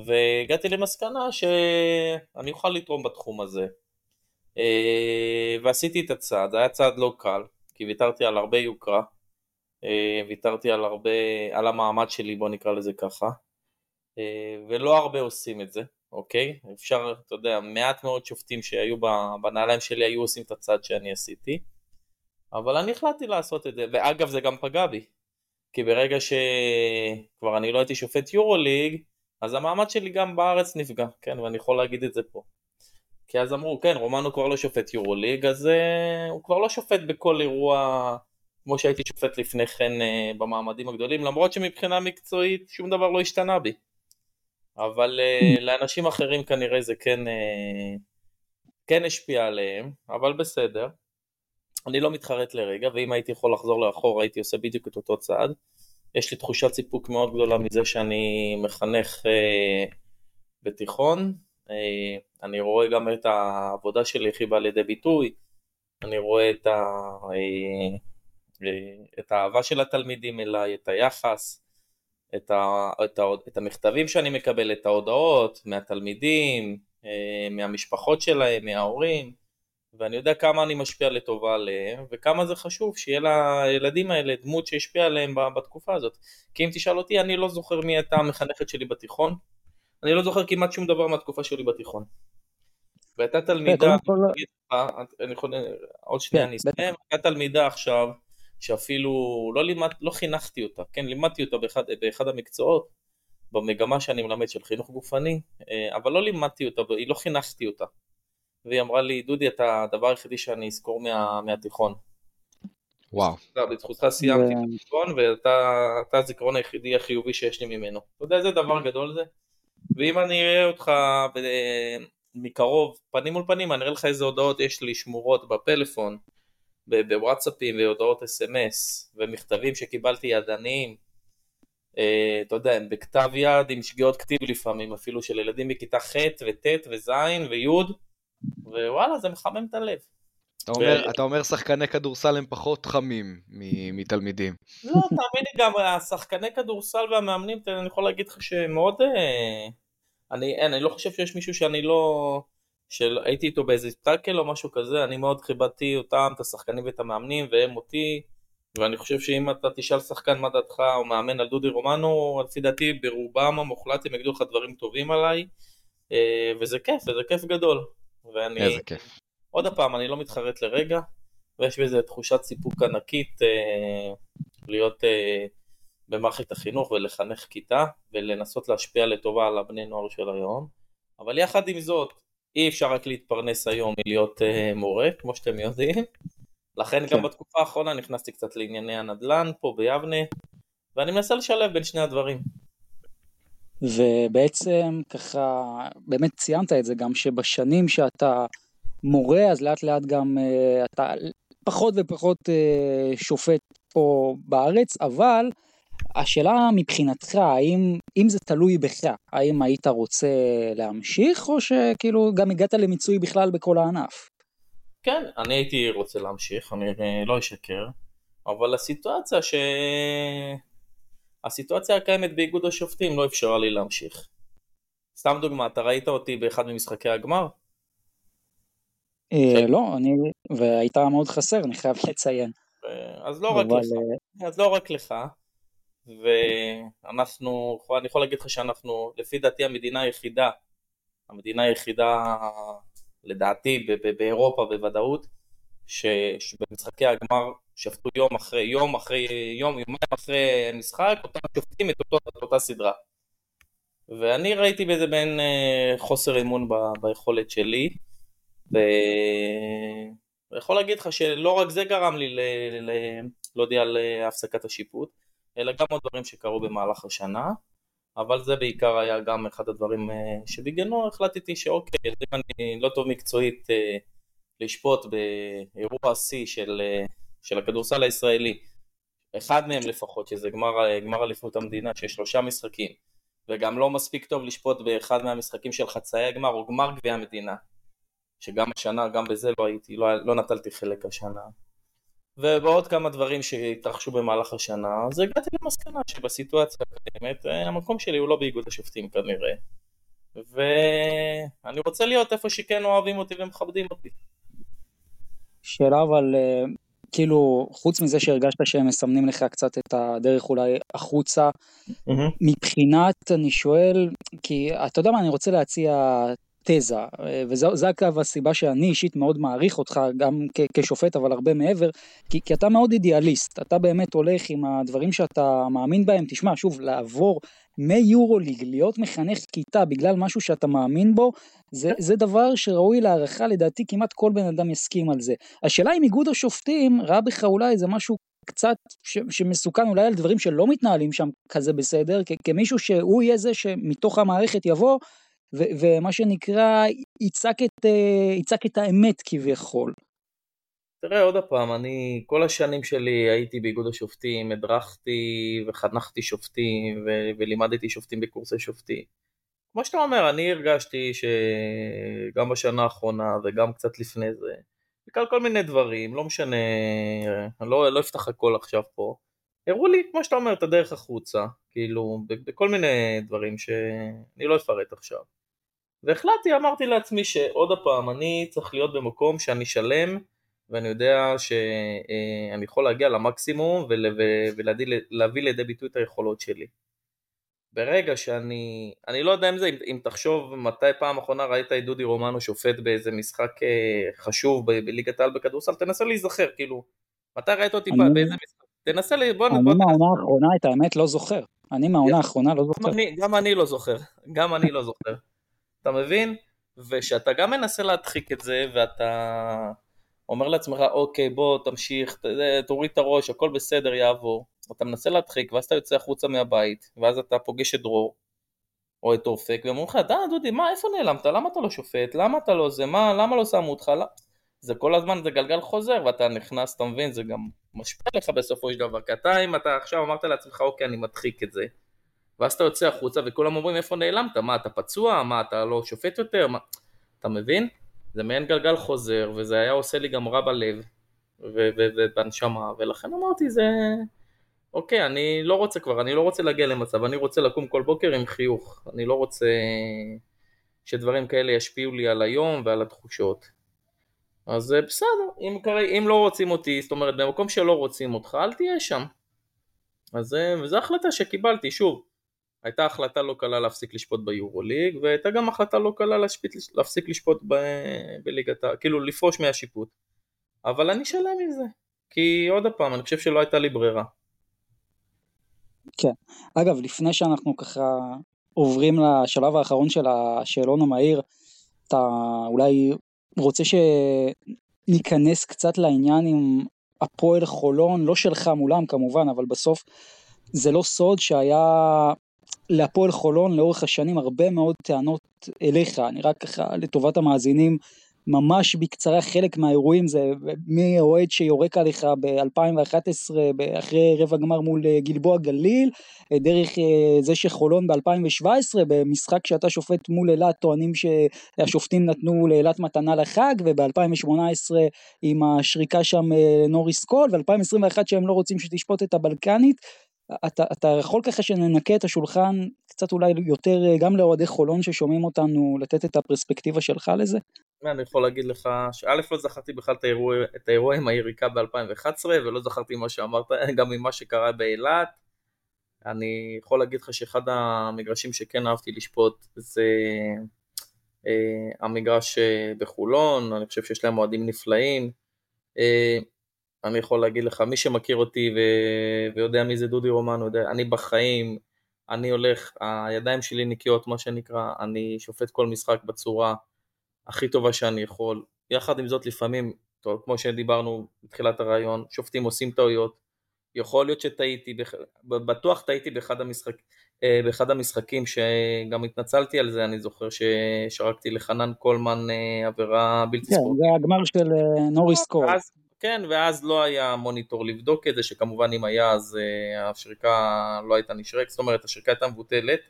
והגעתי למסקנה שאני אוכל לתרום בתחום הזה. אה, ועשיתי את הצעד, היה צעד לא קל, כי ויתרתי על הרבה יוקרה, אה, ויתרתי על הרבה, על המעמד שלי בוא נקרא לזה ככה, אה, ולא הרבה עושים את זה, אוקיי? אפשר, אתה יודע, מעט מאוד שופטים שהיו בנעליים שלי היו עושים את הצעד שאני עשיתי, אבל אני החלטתי לעשות את זה, ואגב זה גם פגע בי, כי ברגע שכבר אני לא הייתי שופט יורו ליג, אז המעמד שלי גם בארץ נפגע, כן, ואני יכול להגיד את זה פה. כי אז אמרו, כן, רומנו כבר לא שופט יורו ליג, אז uh, הוא כבר לא שופט בכל אירוע כמו שהייתי שופט לפני כן uh, במעמדים הגדולים, למרות שמבחינה מקצועית שום דבר לא השתנה בי. אבל uh, לאנשים אחרים כנראה זה כן, uh, כן השפיע עליהם, אבל בסדר. אני לא מתחרט לרגע, ואם הייתי יכול לחזור לאחור הייתי עושה בדיוק את אותו צעד. יש לי תחושת סיפוק מאוד גדולה מזה שאני מחנך uh, בתיכון. Uh, אני רואה גם את העבודה שלי הכי באה לידי ביטוי. אני רואה את, ה, uh, את האהבה של התלמידים אליי, את היחס, את, ה, את, ה, את המכתבים שאני מקבל, את ההודעות מהתלמידים, מהמשפחות שלהם, מההורים. ואני יודע כמה אני משפיע לטובה עליהם, וכמה זה חשוב שיהיה לילדים האלה דמות שהשפיעה עליהם בתקופה הזאת. כי אם תשאל אותי, אני לא זוכר מי הייתה המחנכת שלי בתיכון, אני לא זוכר כמעט שום דבר מהתקופה שלי בתיכון. והייתה תלמידה, אני יכול, עוד שנייה כן, אני אסיים, הייתה תלמידה עכשיו, שאפילו לא, לימד, לא חינכתי אותה, כן, לימדתי אותה באחד, באחד המקצועות, במגמה שאני מלמד של חינוך גופני, אה, אבל לא לימדתי אותה, לא חינכתי אותה. והיא אמרה לי, דודי, אתה הדבר היחידי שאני אזכור מה, מהתיכון. וואו. בזכותך סיימתי את התיכון, ואתה הזיכרון היחידי החיובי שיש לי ממנו. אתה יודע איזה דבר גדול זה? ואם אני אראה אותך מקרוב, פנים מול פנים, אני אראה לך איזה הודעות יש לי שמורות בפלאפון, בוואטסאפים והודעות אס.אם.אס, ומכתבים שקיבלתי ידניים. אה, אתה יודע, הם בכתב יד עם שגיאות כתיב לפעמים, אפילו של ילדים בכיתה ח' וט' וז' וי'. ווואלה זה מחמם את הלב. אתה אומר, ו... אתה אומר שחקני כדורסל הם פחות חמים מתלמידים. לא, תאמין לי גם, השחקני כדורסל והמאמנים, אני יכול להגיד לך שמאוד... אה, אני, אין, אני לא חושב שיש מישהו שאני לא... שהייתי איתו באיזה טאקל או משהו כזה, אני מאוד כיבדתי אותם, את השחקנים ואת המאמנים, והם אותי, ואני חושב שאם אתה תשאל שחקן מה דעתך או מאמן על דודי רומנו, לפי דעתי ברובם המוחלט הם יגידו לך דברים טובים עליי, אה, וזה כיף, וזה כיף גדול. ואני... איזה כיף. עוד פעם, אני לא מתחרט לרגע, ויש בזה תחושת סיפוק ענקית אה, להיות אה, במערכת החינוך ולחנך כיתה, ולנסות להשפיע לטובה על הבני נוער של היום. אבל יחד עם זאת, אי אפשר רק להתפרנס היום מלהיות אה, מורה, כמו שאתם יודעים. לכן כן. גם בתקופה האחרונה נכנסתי קצת לענייני הנדל"ן פה ביבנה, ואני מנסה לשלב בין שני הדברים. ובעצם ככה, באמת ציינת את זה גם שבשנים שאתה מורה, אז לאט לאט גם uh, אתה פחות ופחות uh, שופט פה בארץ, אבל השאלה מבחינתך, האם אם זה תלוי בך, האם היית רוצה להמשיך, או שכאילו גם הגעת למיצוי בכלל בכל הענף? כן, אני הייתי רוצה להמשיך, אני לא אשקר, אבל הסיטואציה ש... הסיטואציה הקיימת באיגוד השופטים לא אפשרה לי להמשיך. סתם דוגמא, אתה ראית אותי באחד ממשחקי הגמר? אה, לא, אני, והיית מאוד חסר, אני חייב לציין. אז לא רק לך, אה, אז לא רק לך, ואנחנו, אני יכול להגיד לך שאנחנו, לפי דעתי המדינה היחידה, המדינה היחידה לדעתי באירופה בוודאות, שבמשחקי הגמר שפטו יום אחרי יום אחרי יום, יומיים אחרי משחק, אותם שופטים את, אותו, את אותה סדרה. ואני ראיתי בזה בין אה, חוסר אמון ב, ביכולת שלי, ואני יכול להגיד לך שלא רק זה גרם לי ל... ל... להודיע על אה, הפסקת השיפוט, אלא גם עוד דברים שקרו במהלך השנה, אבל זה בעיקר היה גם אחד הדברים אה, שבגללו החלטתי שאוקיי, אם אני לא טוב מקצועית לשפוט באירוע שיא של, של הכדורסל הישראלי, אחד מהם לפחות, שזה גמר, גמר אליפות המדינה, שיש שלושה משחקים, וגם לא מספיק טוב לשפוט באחד מהמשחקים של חצאי הגמר או גמר גביע המדינה, שגם השנה, גם בזה לא הייתי, לא, לא נטלתי חלק השנה. ובעוד כמה דברים שהתרחשו במהלך השנה, אז הגעתי למסקנה שבסיטואציה הקיימת המקום שלי הוא לא באיגוד השופטים כנראה ואני רוצה להיות איפה שכן אוהבים אותי ומכבדים אותי. שאלה אבל כאילו חוץ מזה שהרגשת שהם מסמנים לך קצת את הדרך אולי החוצה mm-hmm. מבחינת אני שואל כי אתה יודע מה אני רוצה להציע תזה וזה אגב הסיבה שאני אישית מאוד מעריך אותך גם כשופט אבל הרבה מעבר כי, כי אתה מאוד אידיאליסט. אתה באמת הולך עם הדברים שאתה מאמין בהם. תשמע שוב לעבור מיורוליג להיות מחנך כיתה בגלל משהו שאתה מאמין בו זה, זה דבר שראוי להערכה. לדעתי כמעט כל בן אדם יסכים על זה. השאלה אם איגוד השופטים ראה בך אולי איזה משהו קצת ש, שמסוכן אולי על דברים שלא מתנהלים שם כזה בסדר כ, כמישהו שהוא יהיה זה שמתוך המערכת יבוא ו, ומה שנקרא יצעק את, אה, יצעק את האמת כביכול. תראה עוד פעם, אני כל השנים שלי הייתי באיגוד השופטים, הדרכתי וחנכתי שופטים ו- ולימדתי שופטים בקורסי שופטים. כמו שאתה אומר, אני הרגשתי שגם בשנה האחרונה וגם קצת לפני זה, בגלל כל מיני דברים, לא משנה, אני לא, לא אפתח הכל עכשיו פה, הראו לי, כמו שאתה אומר, את הדרך החוצה, כאילו, בכל מיני דברים שאני לא אפרט עכשיו. והחלטתי, אמרתי לעצמי שעוד פעם, אני צריך להיות במקום שאני שלם, ואני יודע שאני יכול להגיע למקסימום ולהביא לידי ביטוי את היכולות שלי. ברגע שאני, אני לא יודע אם זה, אם, אם תחשוב מתי פעם אחרונה ראית את דודי רומנו שופט באיזה משחק אה, חשוב בליגת העל בכדורסל, תנסה להיזכר, כאילו, מתי ראית אותי אני... באיזה משחק, תנסה, לי, בוא אני מהעונה האחרונה, את האמת, לא זוכר. אני מהעונה האחרונה לא זוכר. גם אני, לא זוכר, גם אני לא זוכר. אתה מבין? ושאתה גם מנסה להדחיק את זה, ואתה אומר לעצמך, אוקיי, בוא, תמשיך, תוריד את הראש, הכל בסדר, יעבור. אתה מנסה להדחיק, ואז אתה יוצא החוצה מהבית, ואז אתה פוגש את דרור, או את אופק, ואומרים לך, די, דודי, מה, איפה נעלמת? למה אתה לא שופט? למה אתה לא זה? מה, למה לא שמו אותך? זה כל הזמן, זה גלגל חוזר, ואתה נכנס, אתה מבין, זה גם משפיע לך בסופו של דבר, כי אתה, אם אתה עכשיו אמרת לעצמך, אוקיי, אני מדחיק את זה, ואז אתה יוצא החוצה וכולם אומרים איפה נעלמת, מה אתה פצוע, מה אתה לא שופט יותר, מה... אתה מבין? זה מעין גלגל חוזר וזה היה עושה לי גם רע בלב ובנשמה ולכן אמרתי זה אוקיי אני לא רוצה כבר, אני לא רוצה להגיע למצב, אני רוצה לקום כל בוקר עם חיוך, אני לא רוצה שדברים כאלה ישפיעו לי על היום ועל התחושות אז בסדר, אם, אם לא רוצים אותי, זאת אומרת במקום שלא רוצים אותך אל תהיה שם אז זו החלטה שקיבלתי, שוב הייתה החלטה לא קלה להפסיק לשפוט ביורוליג והייתה גם החלטה לא קלה להשפיט, להפסיק לשפוט ב, בליגת. כאילו לפרוש מהשיפוט אבל אני שלם עם זה כי עוד פעם אני חושב שלא הייתה לי ברירה. כן, אגב לפני שאנחנו ככה עוברים לשלב האחרון של השאלון המהיר אתה אולי רוצה שניכנס קצת לעניין עם הפועל חולון לא שלך מולם כמובן אבל בסוף זה לא סוד שהיה להפועל חולון לאורך השנים הרבה מאוד טענות אליך, אני רק ככה לטובת המאזינים ממש בקצרה חלק מהאירועים זה מאוהד שיורק עליך ב-2011 אחרי רבע גמר מול אה, גלבוע גליל, אה, דרך אה, זה שחולון ב-2017 במשחק שאתה שופט מול אילת טוענים שהשופטים נתנו לאילת מתנה לחג וב-2018 עם השריקה שם נוריס קול ו-2021 שהם לא רוצים שתשפוט את הבלקנית אתה, אתה יכול ככה שננקה את השולחן קצת אולי יותר גם לאוהדי חולון ששומעים אותנו לתת את הפרספקטיבה שלך לזה? אני יכול להגיד לך שא' לא זכרתי בכלל את האירוע, את האירוע עם היריקה ב-2011 ולא זכרתי מה שאמרת גם ממה שקרה באילת. אני יכול להגיד לך שאחד המגרשים שכן אהבתי לשפוט זה אה, המגרש אה, בחולון, אני חושב שיש להם אוהדים נפלאים. אה, אני יכול להגיד לך, מי שמכיר אותי ו- ויודע מי זה דודי רומן, יודע, אני בחיים, אני הולך, הידיים שלי נקיות, מה שנקרא, אני שופט כל משחק בצורה הכי טובה שאני יכול. יחד עם זאת, לפעמים, טוב, כמו שדיברנו בתחילת הרעיון, שופטים עושים טעויות. יכול להיות שטעיתי, בטוח טעיתי באחד, המשחק, אה, באחד המשחקים שגם התנצלתי על זה, אני זוכר ששרקתי לחנן קולמן אה, עבירה בלתי כן, ספורט. זה הגמר של אה, נוריס קור. כן, ואז לא היה מוניטור לבדוק את זה, שכמובן אם היה אז השריקה לא הייתה נשרקת, זאת אומרת השריקה הייתה מבוטלת.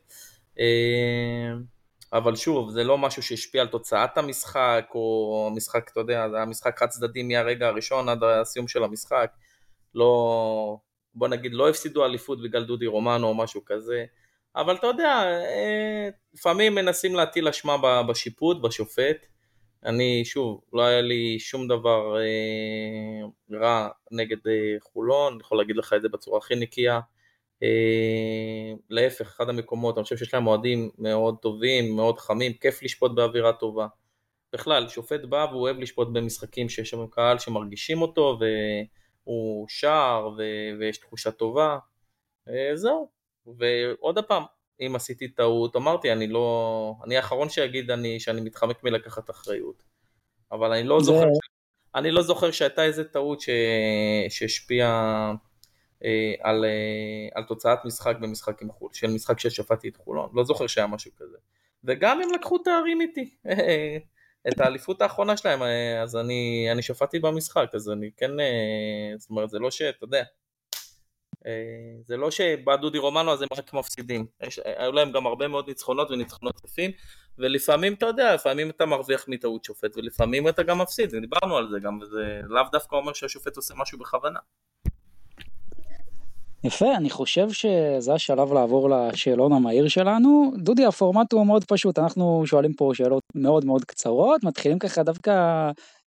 אבל שוב, זה לא משהו שהשפיע על תוצאת המשחק, או המשחק, אתה יודע, זה היה משחק חד צדדי מהרגע הראשון עד הסיום של המשחק. לא, בוא נגיד, לא הפסידו אליפות בגלל דודי רומנו או משהו כזה. אבל אתה יודע, אה, לפעמים מנסים להטיל אשמה בשיפוט, בשופט. אני, שוב, לא היה לי שום דבר אה, רע נגד אה, חולון, אני יכול להגיד לך את זה בצורה הכי נקייה. אה, להפך, אחד המקומות, אני חושב שיש להם אוהדים מאוד טובים, מאוד חמים, כיף לשפוט באווירה טובה. בכלל, שופט בא והוא אוהב לשפוט במשחקים שיש שם קהל שמרגישים אותו והוא שר ו- ויש תחושה טובה. אה, זהו. ועוד פעם, אם עשיתי טעות, אמרתי, אני לא... אני האחרון שיגיד אני, שאני מתחמק מלקחת אחריות. אבל אני לא זה... זוכר... אני לא זוכר שהייתה איזה טעות ש... שהשפיעה על, אה, על תוצאת משחק במשחק עם חו"ל, של משחק ששפטתי את חולון, לא זוכר שהיה משהו כזה. וגם הם לקחו תארים איתי, את האליפות האחרונה שלהם, אה, אז אני, אני שפטתי במשחק, אז אני כן, זאת אומרת, זה לא שאתה יודע, זה לא שבא דודי רומנו אז הם רק מפסידים, יש, היו להם גם הרבה מאוד ניצחונות וניצחונות יפים, ולפעמים אתה יודע, לפעמים אתה מרוויח מטעות שופט, ולפעמים אתה גם מפסיד, ודיברנו על זה גם, וזה לאו דווקא אומר שהשופט עושה משהו בכוונה. יפה, אני חושב שזה השלב לעבור לשאלון המהיר שלנו. דודי, הפורמט הוא מאוד פשוט, אנחנו שואלים פה שאלות מאוד מאוד קצרות, מתחילים ככה דווקא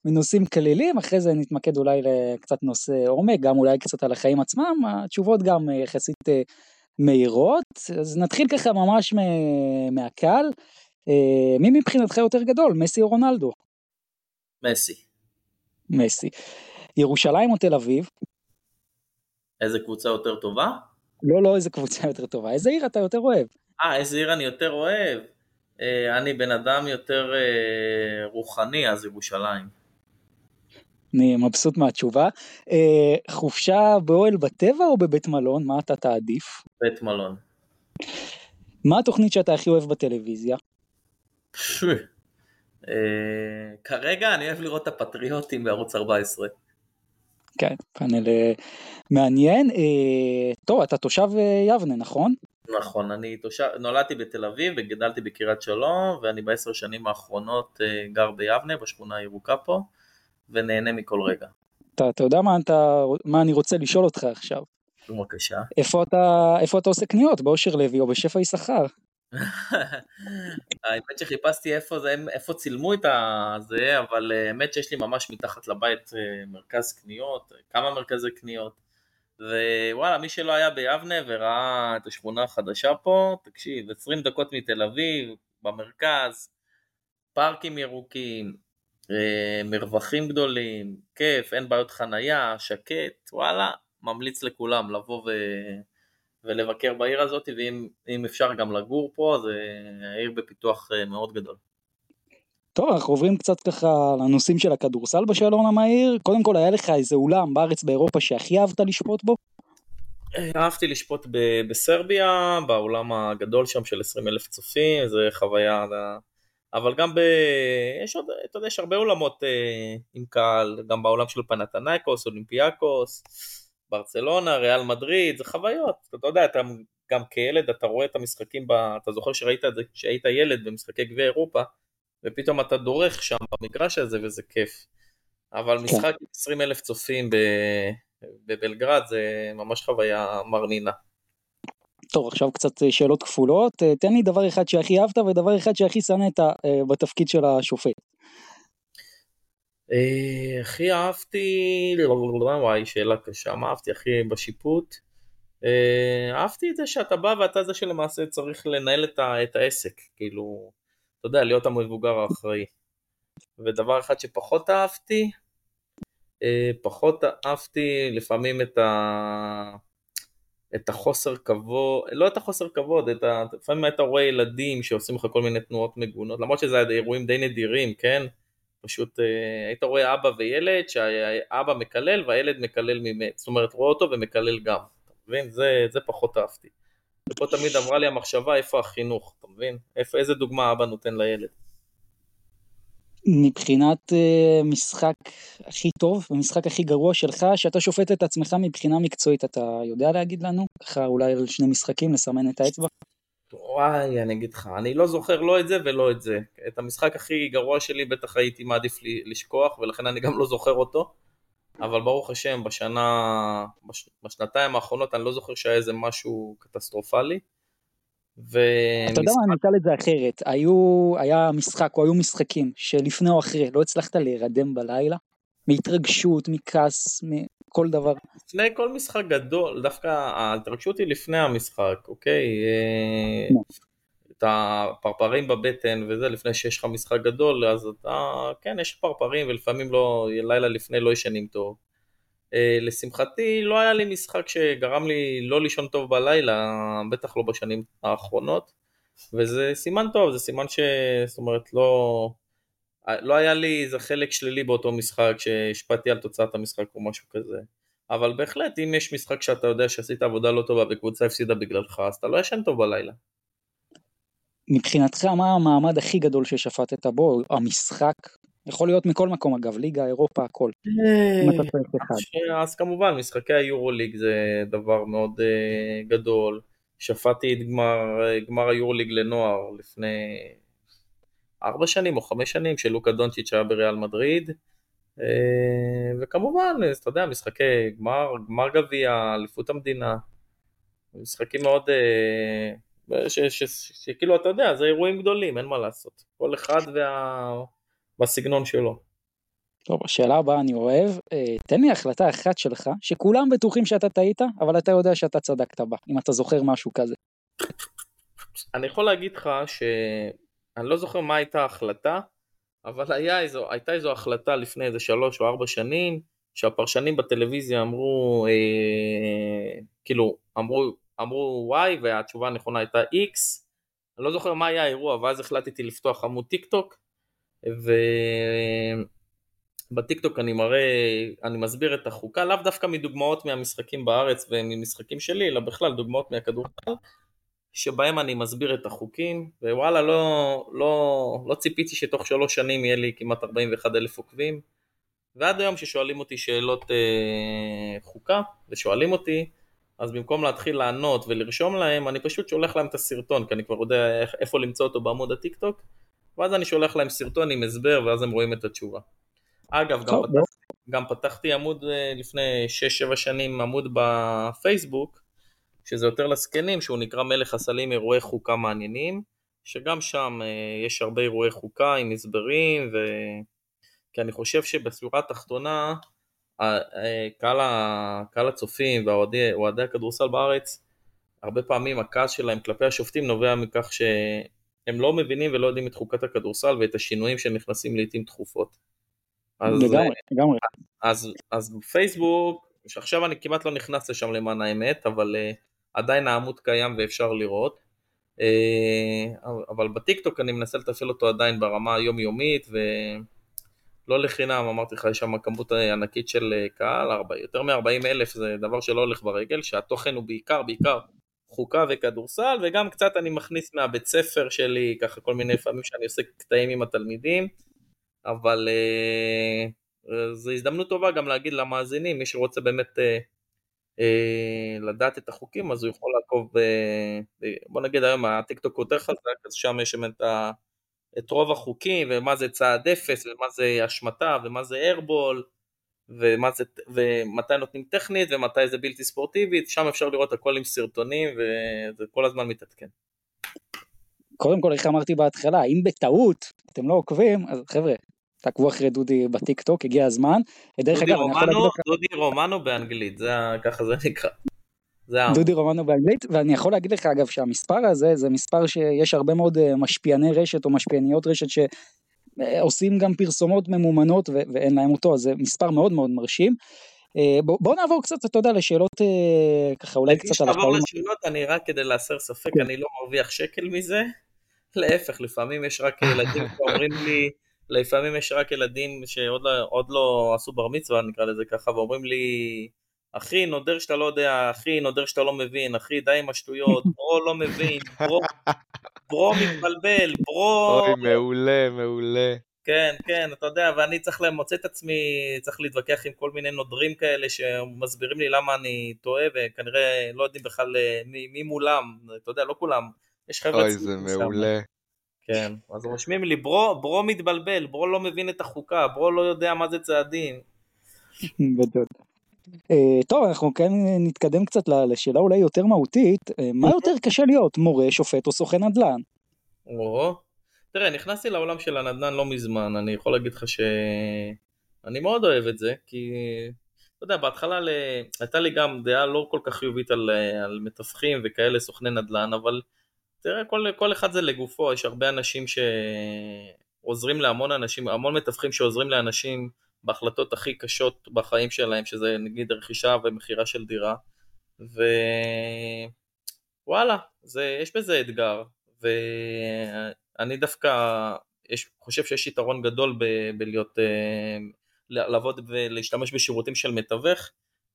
מנושאים כלילים, אחרי זה נתמקד אולי לקצת נושא עומק, גם אולי קצת על החיים עצמם, התשובות גם יחסית אה, מהירות. אז נתחיל ככה ממש מהקל. אה, מי מבחינתך יותר גדול, מסי או רונלדו? מסי. מסי. ירושלים או תל אביב? איזה קבוצה יותר טובה? לא, לא איזה קבוצה יותר טובה, איזה עיר אתה יותר אוהב? אה, איזה עיר אני יותר אוהב? אה, אני בן אדם יותר אה, רוחני, אז ירושלים. אני מבסוט מהתשובה. אה, חופשה באוהל בטבע או בבית מלון? מה אתה תעדיף? בית מלון. מה התוכנית שאתה הכי אוהב בטלוויזיה? אה, כרגע אני אוהב לראות את הפטריוטים בערוץ 14. כן, פאנל אה, מעניין. אה, טוב, אתה תושב אה, יבנה, נכון? נכון, אני תושב, נולדתי בתל אביב וגדלתי בקריית שלום, ואני בעשר שנים האחרונות גר ביבנה, בשכונה הירוקה פה, ונהנה מכל רגע. אתה, אתה יודע מה, אתה, מה אני רוצה לשאול אותך עכשיו? בבקשה. איפה אתה, איפה אתה עושה קניות, באושר לוי או בשפע יששכר? האמת שחיפשתי איפה זה, איפה צילמו את הזה, אבל אה, האמת שיש לי ממש מתחת לבית אה, מרכז קניות, כמה מרכזי קניות. ווואלה, מי שלא היה ביבנה וראה את השכונה החדשה פה, תקשיב, 20 דקות מתל אביב, במרכז, פארקים ירוקים, אה, מרווחים גדולים, כיף, אין בעיות חנייה, שקט, וואלה, ממליץ לכולם לבוא ו... ולבקר בעיר הזאת, ואם אפשר גם לגור פה, זה עיר בפיתוח אה, מאוד גדול. טוב, אנחנו עוברים קצת ככה לנושאים של הכדורסל בשאלון המהיר. קודם כל, היה לך איזה אולם בארץ באירופה שהכי אהבת לשפוט בו? אה, אהבתי לשפוט בסרביה, באולם הגדול שם של 20 אלף צופים, זה חוויה, אבל גם ב... יש עוד, אתה יודע, יש הרבה אולמות אה, עם קהל, גם בעולם של פנתנייקוס, אולימפיאקוס. ברצלונה, ריאל מדריד, זה חוויות, אתה יודע, אתה גם כילד אתה רואה את המשחקים, ב... אתה זוכר שראית את זה כשהיית ילד במשחקי גביע אירופה, ופתאום אתה דורך שם במגרש הזה וזה כיף. אבל כן. משחק עם 20 אלף צופים ב... בבלגרד זה ממש חוויה מרנינה. טוב, עכשיו קצת אה, שאלות כפולות. אה, תן לי דבר אחד שהכי אהבת ודבר אחד שהכי שנאת אה, בתפקיד של השופט. אה, הכי אהבתי, וואי שאלה קשה, מה אהבתי הכי בשיפוט? אה, אהבתי את זה שאתה בא ואתה זה שלמעשה צריך לנהל את העסק, כאילו, אתה יודע, להיות המבוגר האחראי. ודבר אחד שפחות אהבתי, אה, פחות אהבתי לפעמים את ה... את החוסר כבוד, לא את החוסר כבוד, את ה... לפעמים היית רואה ילדים שעושים לך כל מיני תנועות מגונות, למרות שזה אירועים די נדירים, כן? פשוט אה, היית רואה אבא וילד שהאבא מקלל והילד מקלל ממת, זאת אומרת רואה אותו ומקלל גם, אתה מבין? זה, זה פחות אהבתי. ופה תמיד אמרה לי המחשבה איפה החינוך, אתה מבין? איפה, איזה דוגמה אבא נותן לילד. מבחינת uh, משחק הכי טוב ומשחק הכי גרוע שלך, שאתה שופט את עצמך מבחינה מקצועית, אתה יודע להגיד לנו? ככה אולי על שני משחקים לסמן את האצבע? וואי, אני אגיד לך, אני לא זוכר לא את זה ולא את זה. את המשחק הכי גרוע שלי בטח הייתי מעדיף לשכוח, ולכן אני גם לא זוכר אותו. אבל ברוך השם, בשנה, בש, בשנתיים האחרונות אני לא זוכר שהיה איזה משהו קטסטרופלי. ומשחק... אתה יודע מה, אני אשאל את זה אחרת. היו, היה משחק או היו משחקים שלפני או אחרי לא הצלחת להירדם בלילה? מהתרגשות, מכעס, מכל דבר. לפני כל משחק גדול, דווקא ההתרגשות היא לפני המשחק, אוקיי? אה, את הפרפרים בבטן וזה, לפני שיש לך משחק גדול, אז אתה, כן, יש פרפרים ולפעמים לא, לילה לפני לא ישנים טוב. אה, לשמחתי לא היה לי משחק שגרם לי לא לישון טוב בלילה, בטח לא בשנים האחרונות, וזה סימן טוב, זה סימן ש... זאת אומרת, לא... לא היה לי איזה חלק שלילי באותו משחק שהשפעתי על תוצאת המשחק או משהו כזה. אבל בהחלט, אם יש משחק שאתה יודע שעשית עבודה לא טובה וקבוצה הפסידה בגללך, אז אתה לא ישן טוב בלילה. מבחינתך, מה המעמד הכי גדול ששפטת בו? המשחק? יכול להיות מכל מקום אגב, ליגה, אירופה, הכל. אה, אז כמובן, משחקי היורוליג זה דבר מאוד אה, גדול. שפטתי את גמר היורוליג לנוער לפני ארבע שנים או חמש שנים שלוקה דונצ'יץ' היה בריאל מדריד אה, וכמובן, אתה יודע, משחקי גמר, גמר גביע, אליפות המדינה, משחקים מאוד, אה, שכאילו אתה יודע, זה אירועים גדולים, אין מה לעשות, כל אחד וה... בסגנון שלו. טוב, השאלה הבאה אני אוהב, אה, תן לי החלטה אחת שלך, שכולם בטוחים שאתה טעית, אבל אתה יודע שאתה צדקת בה, אם אתה זוכר משהו כזה. אני יכול להגיד לך ש... אני לא זוכר מה הייתה ההחלטה, אבל היה איזו, הייתה איזו החלטה לפני איזה שלוש או ארבע שנים, שהפרשנים בטלוויזיה אמרו, אה, כאילו, אמרו, אמרו Y והתשובה הנכונה הייתה X, אני לא זוכר מה היה האירוע, ואז החלטתי לפתוח עמוד טיק טוק, ובטיקטוק אני מראה, אני מסביר את החוקה, לאו דווקא מדוגמאות מהמשחקים בארץ וממשחקים שלי, אלא בכלל דוגמאות מהכדורסל, שבהם אני מסביר את החוקים, ווואלה, לא, לא, לא ציפיתי שתוך שלוש שנים יהיה לי כמעט 41 אלף עוקבים, ועד היום ששואלים אותי שאלות אה, חוקה, ושואלים אותי, אז במקום להתחיל לענות ולרשום להם, אני פשוט שולח להם את הסרטון, כי אני כבר יודע איך, איפה למצוא אותו בעמוד הטיק טוק, ואז אני שולח להם סרטון עם הסבר, ואז הם רואים את התשובה. אגב, גם, פתח, גם פתחתי עמוד אה, לפני 6-7 שנים, עמוד בפייסבוק, שזה יותר לזקנים, שהוא נקרא מלך הסלים אירועי חוקה מעניינים, שגם שם אה, יש הרבה אירועי חוקה עם הסברים, ו... כי אני חושב שבסביבה התחתונה, קהל, קהל הצופים ואוהדי הכדורסל בארץ, הרבה פעמים הכעס שלהם כלפי השופטים נובע מכך שהם לא מבינים ולא יודעים את חוקת הכדורסל ואת השינויים שנכנסים לעיתים תכופות. אז, לגמרי, לגמרי. אז, אז בפייסבוק, שעכשיו אני כמעט לא נכנס לשם למען האמת, אבל uh, עדיין העמוד קיים ואפשר לראות. Uh, אבל בטיקטוק אני מנסה לתפעל אותו עדיין ברמה היומיומית, ולא לחינם, אמרתי לך, יש שם כמות ענקית של אה, קהל, הרבה, יותר מ-40 אלף זה דבר שלא הולך ברגל, שהתוכן הוא בעיקר, בעיקר חוקה וכדורסל, וגם קצת אני מכניס מהבית ספר שלי, ככה כל מיני פעמים שאני עושה קטעים עם התלמידים, אבל uh, זו הזדמנות טובה גם להגיד למאזינים, מי שרוצה באמת אה, לדעת את החוקים, אז הוא יכול לעקוב, בוא נגיד היום הטיק טוק יותר חזק, אז שם יש את, את רוב החוקים, ומה זה צעד אפס, ומה זה השמטה, ומה זה איירבול, ומה זה, ומתי נותנים טכנית, ומתי זה בלתי ספורטיבית, שם אפשר לראות הכל עם סרטונים, וזה כל הזמן מתעדכן. קודם כל, איך אמרתי בהתחלה, אם בטעות אתם לא עוקבים, אז חבר'ה, תעקבו אחרי דודי בטיק טוק, הגיע הזמן. דרך אגב, אני יכול להגיד לך... דודי רומנו באנגלית, זה, ככה זה נקרא. זה דודי רומנו באנגלית, ואני יכול להגיד לך אגב שהמספר הזה זה מספר שיש הרבה מאוד אה, משפיעני רשת או משפיעניות רשת שעושים גם פרסומות ממומנות ואין להם אותו, אז זה מספר מאוד מאוד מרשים. אה, בוא, בוא נעבור קצת, אתה יודע, לשאלות אה, ככה אולי קצת על החיים. לשאלות, אני רק כדי להסר ספק, כן. אני לא מרוויח שקל מזה, להפך, לפעמים יש רק ילדים שאומרים לי, לפעמים יש רק ילדים שעוד לא, לא עשו בר מצווה, נקרא לזה ככה, ואומרים לי, אחי, נודר שאתה לא יודע, אחי, נודר שאתה לא מבין, אחי, די עם השטויות, ברו לא מבין, ברו, ברו מתבלבל, ברו... אוי, מעולה, מעולה. כן, כן, אתה יודע, ואני צריך למוצא את עצמי, צריך להתווכח עם כל מיני נודרים כאלה שמסבירים לי למה אני טועה, וכנראה לא יודעים בכלל אה, מי, מי מולם, אתה יודע, לא כולם יש חבר'ה אוי, זה מעולה. כן, אז רושמים לי, ברו, ברו מתבלבל, ברו לא מבין את החוקה, ברו לא יודע מה זה צעדים. גדול. Uh, טוב, אנחנו כן נתקדם קצת לשאלה אולי יותר מהותית, uh, מה יותר קשה להיות, מורה, שופט או סוכן נדל"ן? או, תראה, נכנסתי לעולם של הנדל"ן לא מזמן, אני יכול להגיד לך שאני מאוד אוהב את זה, כי, אתה יודע, בהתחלה ל... הייתה לי גם דעה לא כל כך חיובית על, על מתווכים וכאלה, סוכני נדל"ן, אבל תראה, כל, כל אחד זה לגופו, יש הרבה אנשים שעוזרים להמון אנשים, המון מתווכים שעוזרים לאנשים בהחלטות הכי קשות בחיים שלהם, שזה נגיד רכישה ומכירה של דירה, ווואלה, זה, יש בזה אתגר, ואני דווקא יש, חושב שיש יתרון גדול ב, בלהיות, אה, לעבוד ולהשתמש בשירותים של מתווך,